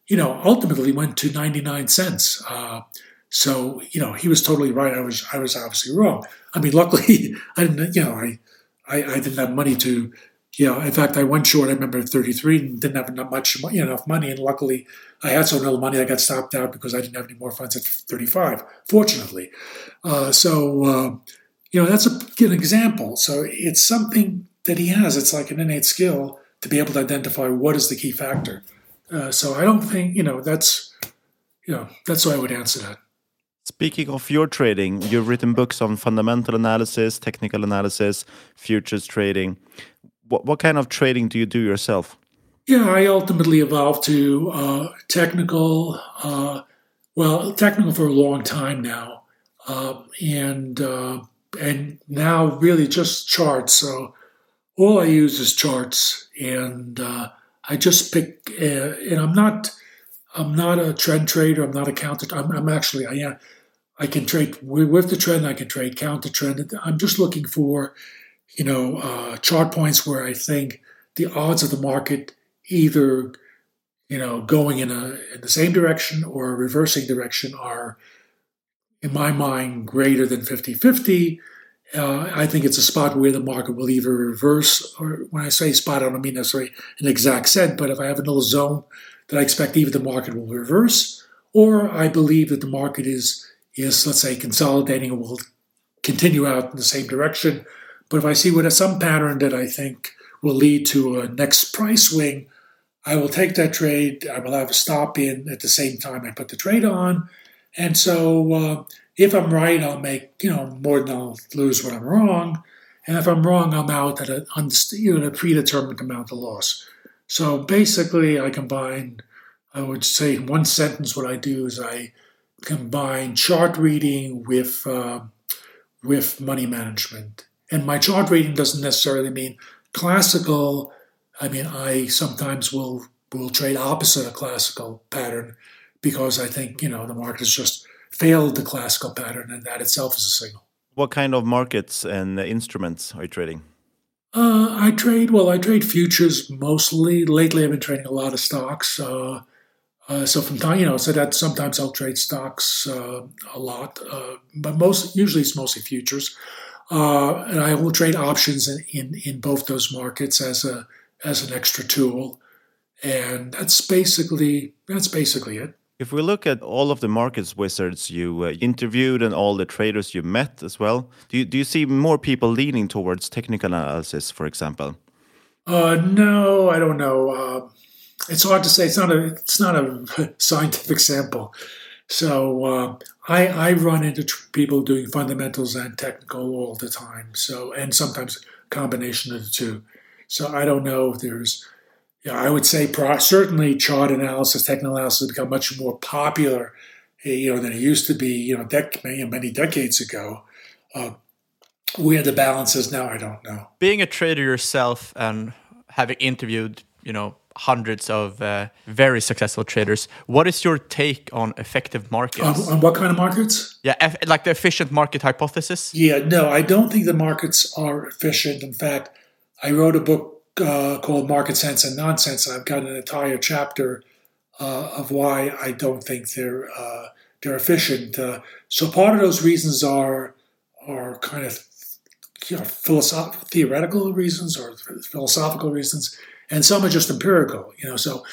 you know, ultimately went to ninety nine cents. Uh, so you know, he was totally right. I was I was obviously wrong. I mean, luckily, I didn't. You know, I, I, I didn't have money to. You know, in fact, I went short. I remember at 33 and didn't have enough much you know, enough money, and luckily, I had so little money. I got stopped out because I didn't have any more funds at 35. Fortunately, uh, so uh, you know that's a, an example. So it's something that he has. It's like an innate skill to be able to identify what is the key factor. Uh, so I don't think you know that's you know that's why I would answer that. Speaking of your trading, you've written books on fundamental analysis, technical analysis, futures trading. What, what kind of trading do you do yourself? Yeah, I ultimately evolved to uh, technical, uh, well, technical for a long time now, uh, and and now really just charts. So all I use is charts, and uh, I just pick. Uh, and I'm not, I'm not a trend trader. I'm not a counter. I'm, I'm actually I am I can trade with the trend. I can trade counter trend. I'm just looking for, you know, uh, chart points where I think the odds of the market either, you know, going in a in the same direction or reversing direction are, in my mind, greater than 50-50. Uh, I think it's a spot where the market will either reverse, or when I say spot, I don't mean necessarily an exact set, but if I have a little zone that I expect either the market will reverse, or I believe that the market is is, let's say, consolidating and will continue out in the same direction. But if I see what some pattern that I think will lead to a next price swing, I will take that trade. I will have a stop in at the same time I put the trade on. And so uh, if I'm right, I'll make, you know, more than I'll lose when I'm wrong. And if I'm wrong, I'm out at a, you know, a predetermined amount of loss. So basically, I combine, I would say in one sentence, what I do is I combine chart reading with uh, with money management. And my chart reading doesn't necessarily mean classical. I mean, I sometimes will will trade opposite a classical pattern because I think you know the market has just failed the classical pattern, and that itself is a signal. What kind of markets and instruments are you trading? Uh, I trade well. I trade futures mostly. Lately, I've been trading a lot of stocks. Uh, uh, so from time, you know, so that sometimes I'll trade stocks uh, a lot, uh, but most usually it's mostly futures, uh, and I will trade options in, in, in both those markets as a as an extra tool, and that's basically that's basically it. If we look at all of the markets wizards you uh, interviewed and all the traders you met as well, do you, do you see more people leaning towards technical analysis, for example? Uh, no, I don't know. It's hard to say. It's not a. It's not a scientific sample. So uh, I I run into tr- people doing fundamentals and technical all the time. So and sometimes combination of the two. So I don't know if there's. Yeah, I would say pro- certainly chart analysis, technical analysis has become much more popular, eh, you know, than it used to be, you know, dec- many decades ago. Uh, where the balance is now, I don't know. Being a trader yourself and having interviewed, you know, hundreds of uh, very successful traders, what is your take on effective markets? On, on what kind of markets? Yeah, like the efficient market hypothesis. Yeah, no, I don't think the markets are efficient. In fact, I wrote a book uh, called Market Sense and Nonsense. I've got an entire chapter uh, of why I don't think they're uh, they're efficient. Uh, so part of those reasons are are kind of you know, philosoph- theoretical reasons or philosophical reasons, and some are just empirical. You know, so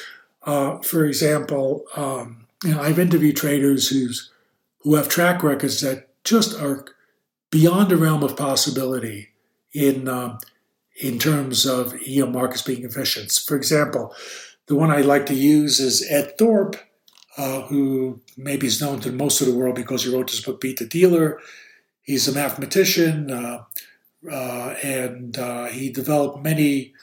uh, for example, um, you know, I've interviewed traders who's who have track records that just are beyond the realm of possibility in um, in terms of you know, markets being efficient. For example, the one I like to use is Ed Thorp, uh, who maybe is known to most of the world because he wrote this book, Beat the Dealer. He's a mathematician, uh, uh, and uh, he developed many.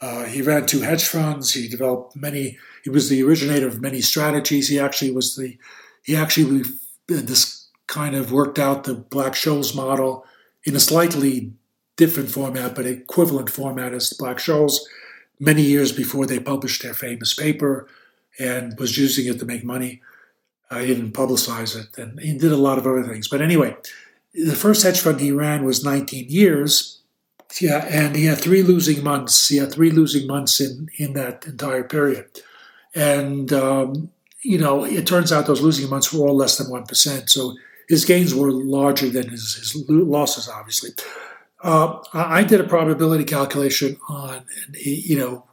Uh, he ran two hedge funds. He developed many. He was the originator of many strategies. He actually was the. He actually this kind of worked out the Black Scholes model in a slightly different format, but equivalent format as the Black Scholes many years before they published their famous paper and was using it to make money. I didn't publicize it, and he did a lot of other things. But anyway, the first hedge fund he ran was 19 years. Yeah, and he had three losing months. He had three losing months in, in that entire period. And, um, you know, it turns out those losing months were all less than 1%. So his gains were larger than his, his losses, obviously. Uh, I did a probability calculation on, you know,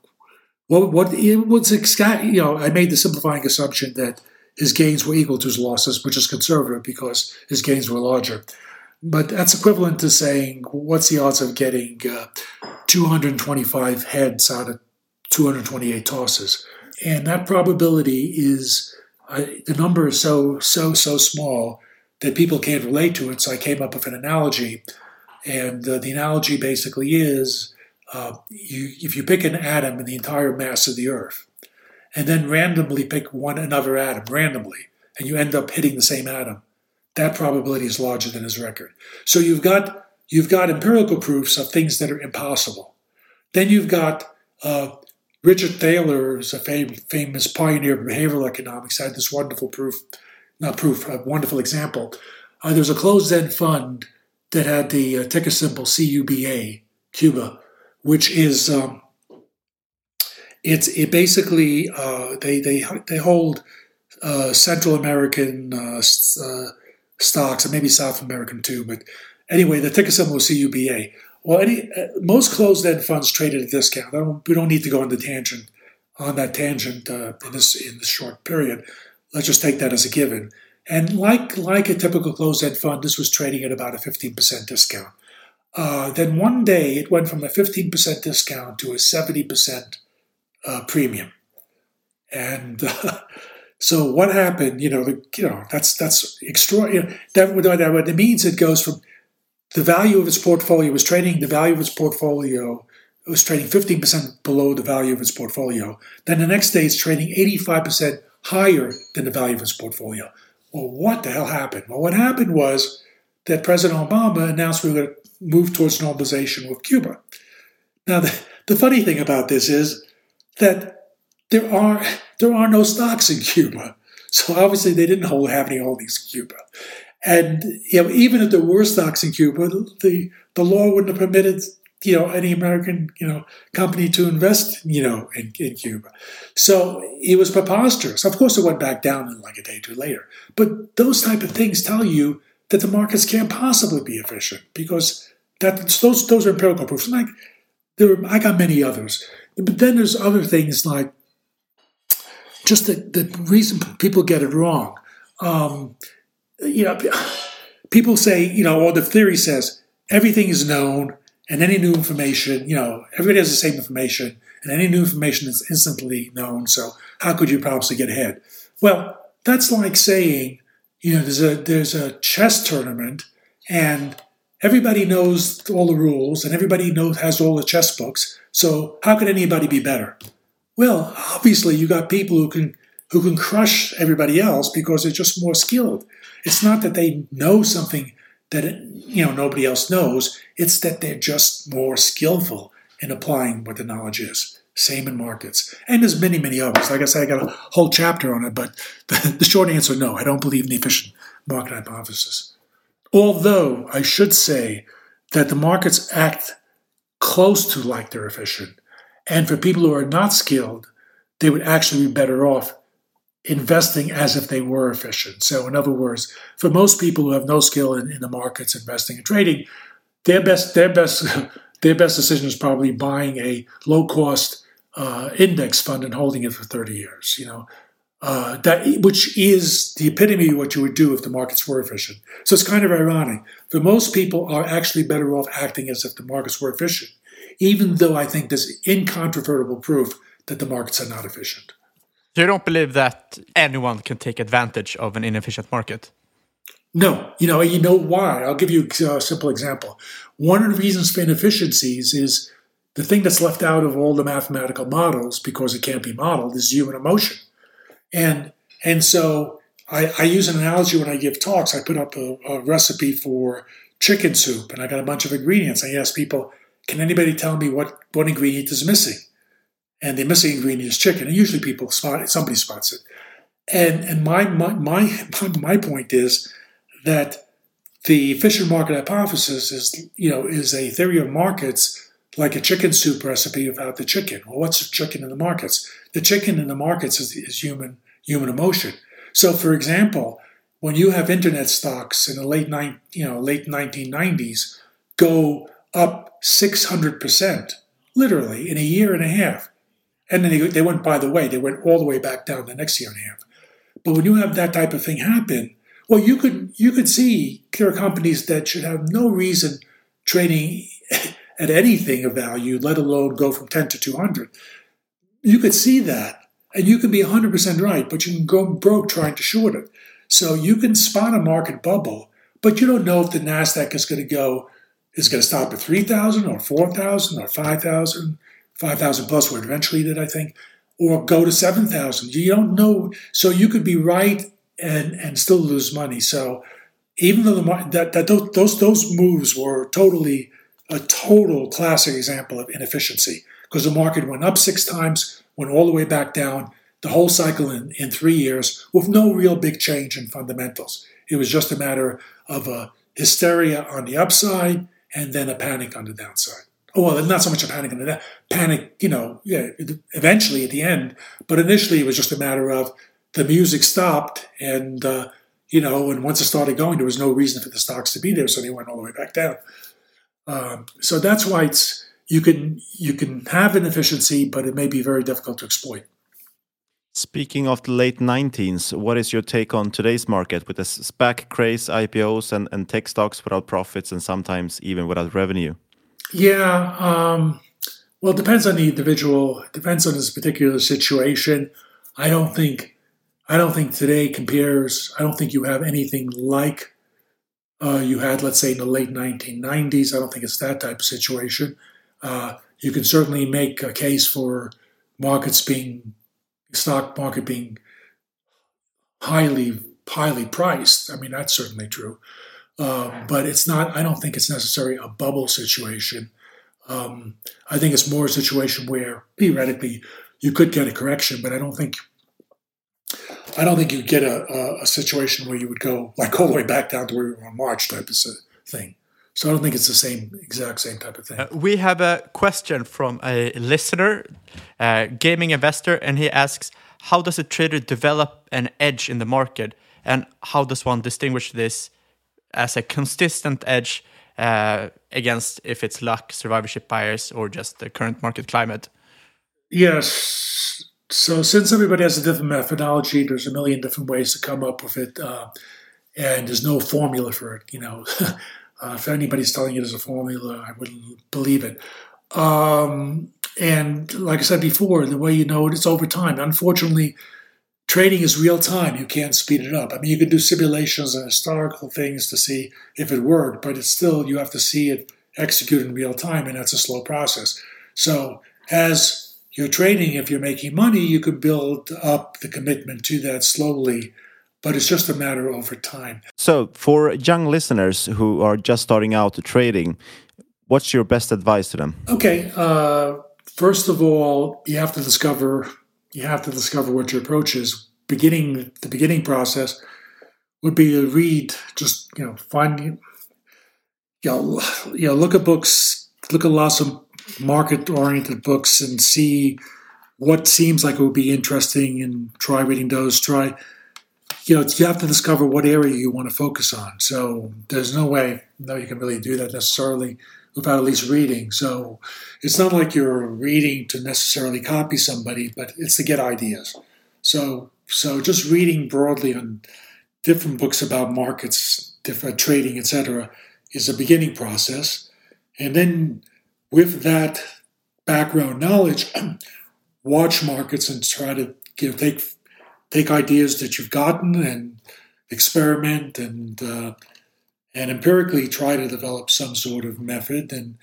what what it was you know I made the simplifying assumption that his gains were equal to his losses, which is conservative because his gains were larger. But that's equivalent to saying what's the odds of getting uh, 225 heads out of 228 tosses, and that probability is uh, the number is so so so small that people can't relate to it. So I came up with an analogy and uh, the analogy basically is uh, you, if you pick an atom in the entire mass of the Earth, and then randomly pick one another atom randomly, and you end up hitting the same atom, that probability is larger than his record. So you've got you've got empirical proofs of things that are impossible. Then you've got uh, Richard Thaler, who's a fam- famous pioneer of behavioral economics, had this wonderful proof, not proof, a wonderful example. Uh, there was a closed-end fund that had the uh, ticker symbol CUBA, Cuba, which is um, it's it basically uh, they they they hold uh, Central American uh, uh, stocks and maybe South American too, but anyway, the ticker symbol is CUBA. Well, any uh, most closed-end funds trade at a discount. Don't, we don't need to go on the tangent on that tangent uh, in this in this short period. Let's just take that as a given. And like, like a typical closed-end fund, this was trading at about a 15% discount. Uh, then one day it went from a 15% discount to a 70% uh, premium. And so what happened? You know, the, you know that's that's extraordinary. That what that means it goes from the value of its portfolio was trading the value of its portfolio it was trading 15% below the value of its portfolio. Then the next day it's trading 85% higher than the value of its portfolio. Well, what the hell happened? Well, what happened was that President Obama announced we were going to move towards normalization with Cuba. Now, the, the funny thing about this is that there are there are no stocks in Cuba, so obviously they didn't hold, have any holdings in Cuba. And you know, even if there were stocks in Cuba, the the law wouldn't have permitted you know any American you know company to invest you know in, in Cuba. So it was preposterous. Of course, it went back down in like a day or two later. But those type of things tell you that the markets can't possibly be efficient because that those those are empirical proofs. Like there, I got many others. But then there's other things like just the, the reason people get it wrong. Um, you know, people say, you know, well, the theory says everything is known and any new information, you know, everybody has the same information, and any new information is instantly known. So how could you possibly get ahead? Well, that's like saying, you know, there's a there's a chess tournament, and everybody knows all the rules, and everybody knows has all the chess books. So how could anybody be better? Well, obviously, you got people who can who can crush everybody else because they're just more skilled. It's not that they know something that you know nobody else knows. It's that they're just more skillful in applying what the knowledge is. Same in markets, and there's many, many others. Like I said, I got a whole chapter on it, but the, the short answer, no, I don't believe in the efficient market hypothesis. Although I should say that the markets act close to like they're efficient, and for people who are not skilled, they would actually be better off investing as if they were efficient. So, in other words, for most people who have no skill in, in the markets, investing and trading, their best their best their best decision is probably buying a low cost uh, index fund and holding it for 30 years. You know, uh, that which is the epitome of what you would do if the markets were efficient. So it's kind of ironic. For most people, are actually better off acting as if the markets were efficient, even though I think there's incontrovertible proof that the markets are not efficient. You don't believe that anyone can take advantage of an inefficient market? No, you know, you know why? I'll give you a uh, simple example. One of the reasons for inefficiencies is the thing that's left out of all the mathematical models because it can't be modeled is human emotion, and and so I, I use an analogy when I give talks. I put up a, a recipe for chicken soup, and I got a bunch of ingredients. I ask people, "Can anybody tell me what what ingredient is missing?" and the missing ingredient is chicken. And usually people spot somebody spots it. And and my my my, my point is that the efficient market hypothesis is you know is a theory of markets like a chicken soup recipe without the chicken. Well, what's the chicken in the markets? The chicken in the markets is, is human human emotion. So, for example, when you have internet stocks in the late nine, you know late 1990s go up 600 percent, literally in a year and a half, and then they, they went, by the way, they went all the way back down the next year and a half. But when you have that type of thing happen, well, you could you could see there are companies that should have no reason trading at anything of value, let alone go from 10 to 200. You could see that, and you can be 100% right, but you can go broke trying to short it. So you can spot a market bubble, but you don't know if the Nasdaq is going to go is it going to stop at 3,000 or 4,000 or 5,000 5,000 plus where eventually did, I think, or go to 7,000. You don't know. So you could be right and, and still lose money. So even though the, that, that those, those moves were totally a total classic example of inefficiency because the market went up six times, went all the way back down, the whole cycle in, in three years with no real big change in fundamentals. It was just a matter of a hysteria on the upside and then a panic on the downside Oh, well, not so much a panic on the panic, you know, yeah, eventually at the end, but initially it was just a matter of the music stopped and, uh, you know, and once it started going, there was no reason for the stocks to be there, so they went all the way back down. Um, so that's why it's you can you can have an efficiency, but it may be very difficult to exploit. Speaking of the late 19s, what is your take on today's market with the SPAC craze, IPOs, and, and tech stocks without profits and sometimes even without revenue? Yeah. Um, well, it depends on the individual. It depends on this particular situation. I don't think, I don't think today compares. I don't think you have anything like uh, you had, let's say, in the late 1990s. I don't think it's that type of situation. Uh, you can certainly make a case for markets being, stock market being highly, highly priced. I mean, that's certainly true. Um, but it's not. I don't think it's necessarily a bubble situation. Um, I think it's more a situation where theoretically you could get a correction, but I don't think I don't think you get a, a, a, situation where you would go like all the way back down to where we were in March type of thing. So I don't think it's the same exact same type of thing. Uh, we have a question from a listener, uh, gaming investor, and he asks, "How does a trader develop an edge in the market, and how does one distinguish this as a consistent edge uh, against if it's luck, survivorship bias, or just the current market climate? Yes. So since everybody has a different methodology, there's a million different ways to come up with it, uh, and there's no formula for it. You know, Uh, if anybody's telling you there's a formula, I wouldn't believe it. Um, and like I said before, the way you know it is over time. Unfortunately, trading is real time. You can't speed it up. I mean, you can do simulations and historical things to see if it worked, but it's still, you have to see it executed in real time, and that's a slow process. So, as you're trading, if you're making money, you could build up the commitment to that slowly, but it's just a matter over time. So, for young listeners who are just starting out to trading, what's your best advice to them? Okay. Uh, first of all, you have to discover you have to discover what your approach is. Beginning the beginning process would be to read, just you know, find you know, you know, look at books, look at lots of market-oriented books, and see what seems like it would be interesting, and try reading those. Try, you know, you have to discover what area you want to focus on. So there's no way, no, you can really do that necessarily without at least reading. So it's not like you're reading to necessarily copy somebody, but it's to get ideas. So so just reading broadly on different books about markets, different uh, trading, etc., is a beginning process. And then with that background knowledge, watch markets and try to take take ideas that you've gotten and experiment and uh, and empirically try to develop some sort of method. And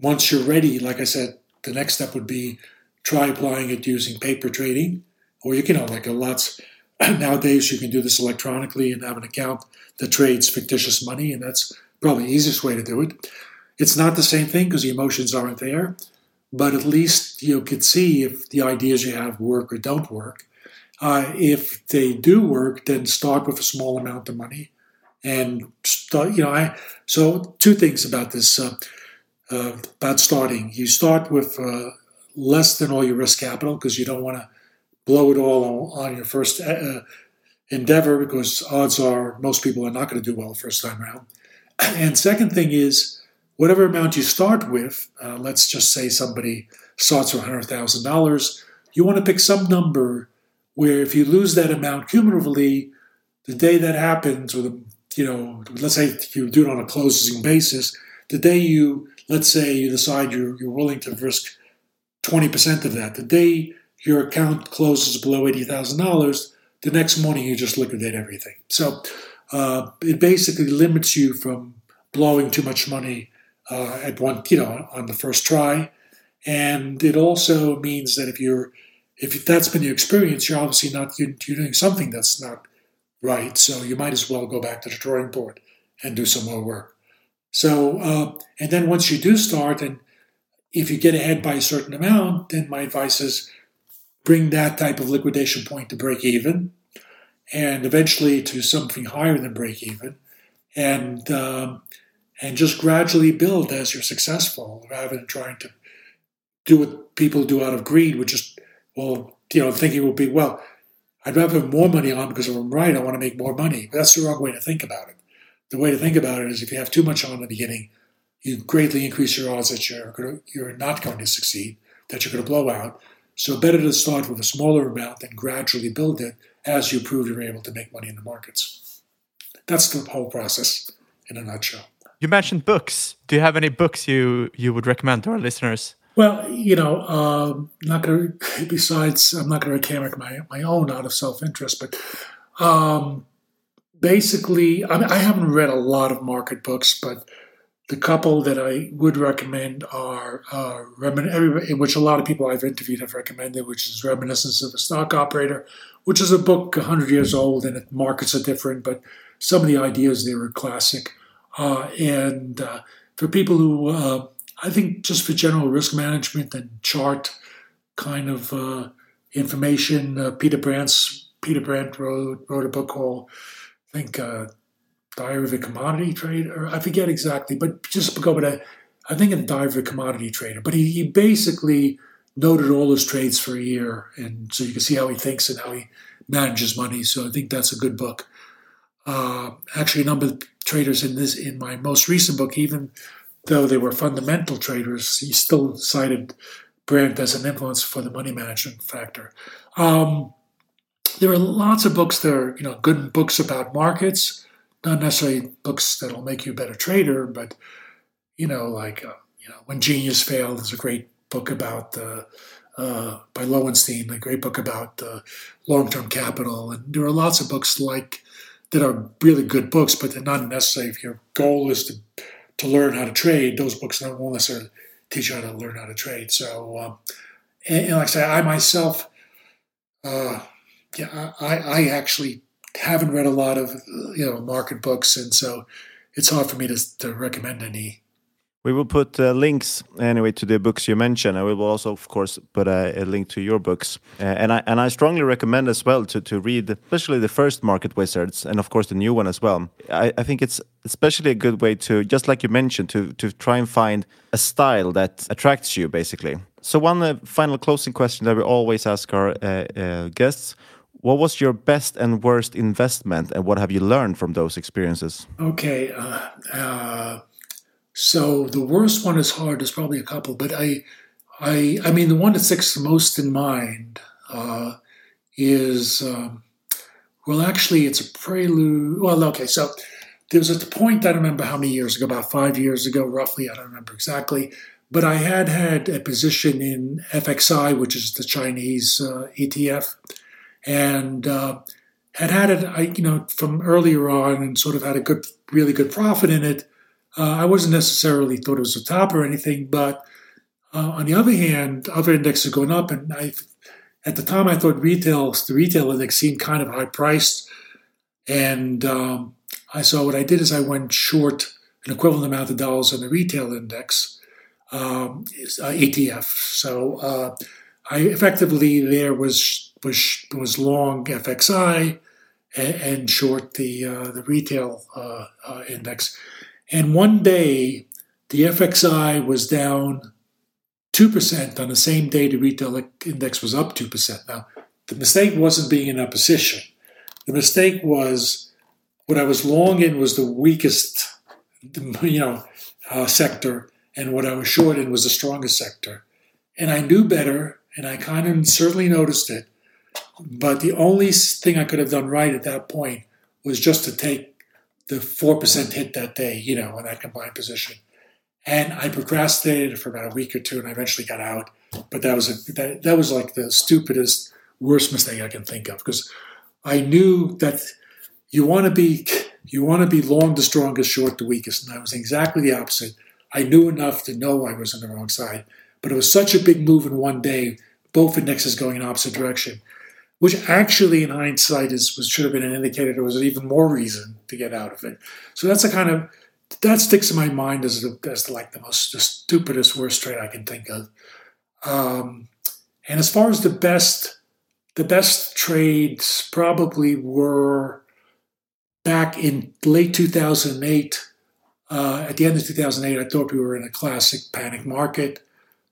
once you're ready, like I said, the next step would be try applying it using paper trading, or you can, know, like a lots nowadays you can do this electronically and have an account that trades fictitious money, and that's probably the easiest way to do it. It's not the same thing because the emotions aren't there, but at least you could see if the ideas you have work or don't work. Uh, if they do work, then start with a small amount of money and start, you know, I so two things about this uh, uh, about starting. You start with uh, less than all your risk capital because you don't want to blow it all on, your first uh, endeavor because odds are most people are not going to do well first time around. And second thing is whatever amount you start with. Uh, let's just say somebody starts with hundred thousand dollars. You want to pick some number where if you lose that amount cumulatively, the day that happens, or the you know, let's say you do it on a closing basis, the day you, let's say you decide you're, you're willing to risk 20% of that, the day your account closes below $80,000, the next morning you just liquidate everything. So uh, it basically limits you from blowing too much money uh, at one, you know, on the first try. And it also means that if you're, if that's been your experience, you're obviously not, you're, you're doing something that's not right. So you might as well go back to the drawing board and do some more work. So, uh, and then once you do start, and if you get ahead by a certain amount, then my advice is bring that type of liquidation point to break even, and eventually to something higher than break even, and um, and just gradually build as you're successful, rather than trying to do what people do out of greed, which is well, you know, thinking will be well I'd rather have more money on because if I'm right, I want to make more money. But that's the wrong way to think about it. The way to think about it is if you have too much on in the beginning, you greatly increase your odds that you're, to, you're not going to succeed, that you're going to blow out. So better to start with a smaller amount and gradually build it as you prove you're able to make money in the markets. That's the whole process in a nutshell. You mentioned books. Do you have any books you, you would recommend to our listeners? Well, you know, um, not to. Besides, I'm not going to recant my my own out of self interest, but um, basically, I, mean, I haven't read a lot of market books, but the couple that I would recommend are uh, Remin- which a lot of people I've interviewed have recommended, which is Reminiscence of a Stock Operator, which is a book 100 years old and it, markets are different, but some of the ideas there are classic. Uh, and uh, for people who uh, I think just for general risk management and chart kind of uh, information, uh, Peter Brandt's Peter Brandt wrote wrote a book called I think uh, Diary of a Commodity Trader. I forget exactly, but just go a I think in Diary of a Commodity Trader. But he, he basically noted all his trades for a year, and so you can see how he thinks and how he manages money. So I think that's a good book. Uh, actually, a number of traders in this in my most recent book even though they were fundamental traders, he still cited Brandt as an influence for the money management factor. Um, there are lots of books that are, you know, good books about markets. not necessarily books that'll make you a better trader, but you know, like uh, you know, when genius failed is a great book about the uh, by Lowenstein, a great book about uh, long-term capital, and there are lots of books like that are really good books, but they're not necessarily if your goal is to to learn how to trade. Those books don't necessarily teach you how to learn how to trade. So, um, and, and, like I say, I myself, uh, yeah, I, I actually haven't read a lot of you know market books, and so it's hard for me to to recommend any we will put uh, links anyway to the books you mentioned, and we will also, of course, put a, a link to your books. Uh, and I and I strongly recommend as well to to read, especially the first Market Wizards, and of course the new one as well. I, I think it's especially a good way to, just like you mentioned, to to try and find a style that attracts you, basically. So one uh, final closing question that we always ask our uh, uh, guests. What was your best and worst investment, and what have you learned from those experiences? Okay, uh, so the worst one is hard. There's probably a couple, but I, I, I mean, the one that sticks the most in mind uh, is um, well, actually, it's a prelude. Well, okay, so there was at the point I don't remember how many years ago, about five years ago, roughly. I don't remember exactly, but I had had a position in FXI, which is the Chinese uh, ETF, and uh, had had it, I, you know, from earlier on, and sort of had a good, really good profit in it uh, I wasn't necessarily thought it was a top or anything, but uh, on the other hand, other indexes are going up, and I, at the time, I thought retail, the retail index seemed kind of high priced, and um, I saw what I did is I went short an equivalent amount of dollars on the retail index um, uh, ETF. So uh, I effectively there was was was long FXI and, and short the uh, the retail uh, uh, index. And one day, the FXI was down 2% on the same day the retail index was up 2%. Now, the mistake wasn't being in a position. The mistake was what I was long in was the weakest, you know, uh, sector, and what I was short in was the strongest sector. And I knew better, and I kind of certainly noticed it. But the only thing I could have done right at that point was just to take the 4% hit that day, you know, in that combined position. And I procrastinated for about a week or two and I eventually got out. But that was a, that, that was like the stupidest, worst mistake I can think of because I knew that you want to be you want to be long the strongest, short the weakest. And I was exactly the opposite. I knew enough to know I was on the wrong side. But it was such a big move in one day, both indexes going in opposite direction which actually in hindsight is was should have been an indicator there was even more reason to get out of it. So that's a kind of that sticks in my mind as the, as like the most the stupidest worst trade I can think of. Um, and as far as the best, the best trades probably were back in late 2008. Uh, at the end of 2008, I thought we were in a classic panic market.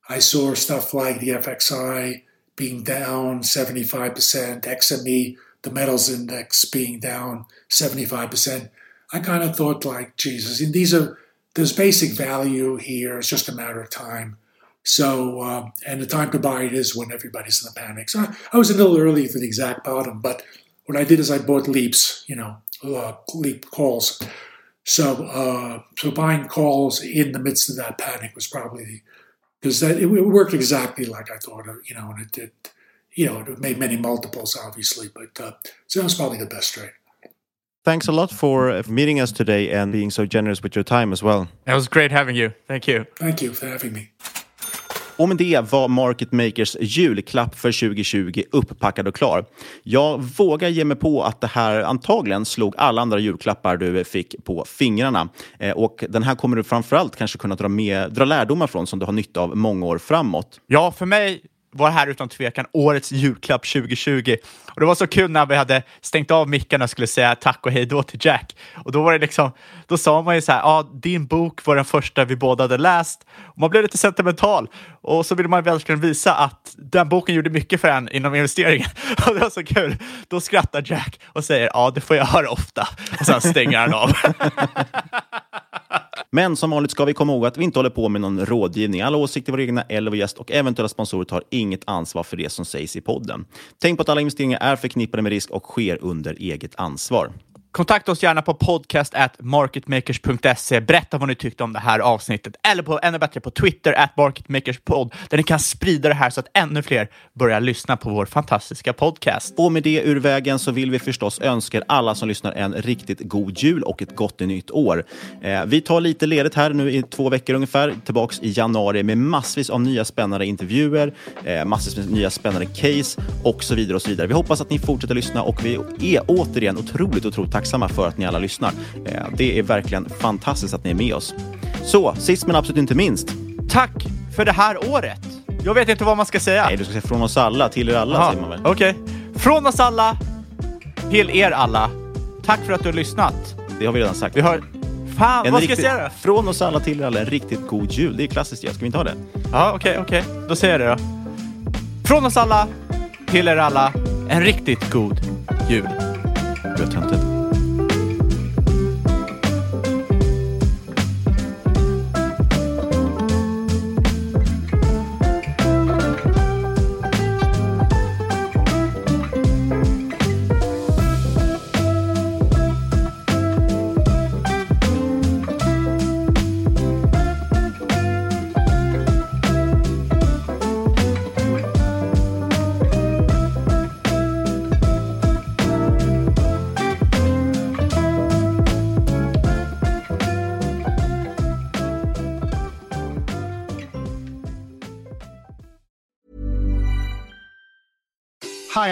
I saw stuff like the FXI being down 75%, XME, the metals index being down 75%, I kind of thought like, Jesus, and these are, there's basic value here. It's just a matter of time. So, um, and the time to buy it is when everybody's in the panic. So I, I, was a little early for the exact bottom, but what I did is I bought leaps, you know, uh, leap calls. So, uh, so buying calls in the midst of that panic was probably the, because it, it, worked exactly like I thought, you know, and it did. You know, it made many multiples, obviously, but uh, so that was probably the best trade. Thanks a lot for uh, meeting us today and being so generous with your time as well. It was great having you. Thank you. Thank you for having me. Och med det var Market Makers julklapp för 2020 upppackad och klar. Jag vågar ge mig på att det här antagligen slog alla andra julklappar du fick på fingrarna. Eh, och den här kommer du framförallt kanske kunna dra, med, dra lärdomar från som du har nytta av många år framåt. Ja, för mig var här utan tvekan årets julklapp 2020. Och det var så kul när vi hade stängt av mickarna och skulle säga tack och hej då till Jack. Och då var det liksom, då sa man ju så här, ja, ah, din bok var den första vi båda hade läst. Och man blev lite sentimental och så ville man verkligen visa att den boken gjorde mycket för en inom investeringen. Och det var så kul. Då skrattar Jack och säger, ja, det får jag höra ofta. Och sen stänger han av. Men som vanligt ska vi komma ihåg att vi inte håller på med någon rådgivning. Alla åsikter, vår egna eller vår gäst och eventuella sponsorer tar inget ansvar för det som sägs i podden. Tänk på att alla investeringar är förknippade med risk och sker under eget ansvar. Kontakta oss gärna på podcast at marketmakers.se. Berätta vad ni tyckte om det här avsnittet. Eller på, ännu bättre på Twitter, at marketmakerspod, där ni kan sprida det här så att ännu fler börjar lyssna på vår fantastiska podcast. Och med det ur vägen så vill vi förstås önska er alla som lyssnar en riktigt god jul och ett gott nytt år. Eh, vi tar lite ledigt här nu i två veckor ungefär, tillbaks i januari med massvis av nya spännande intervjuer, eh, massvis med nya spännande case och så vidare och så vidare. Vi hoppas att ni fortsätter lyssna och vi är återigen otroligt, otroligt tacksamma för att ni alla lyssnar. Eh, det är verkligen fantastiskt att ni är med oss. Så, sist men absolut inte minst. Tack för det här året! Jag vet inte vad man ska säga. Nej, du ska säga från oss alla till er alla, Aha, säger man väl? Okej. Från oss alla till er alla. Tack för att du har lyssnat. Det har vi redan sagt. Vi har... Fan, En vad ska riktigt- jag säga då? Från oss alla till er alla, en riktigt god jul. Det är klassiskt, ja. Ska vi inte ha det? Ja, okej, okej. Då säger jag det då. Från oss alla till er alla, en riktigt god jul. Gud,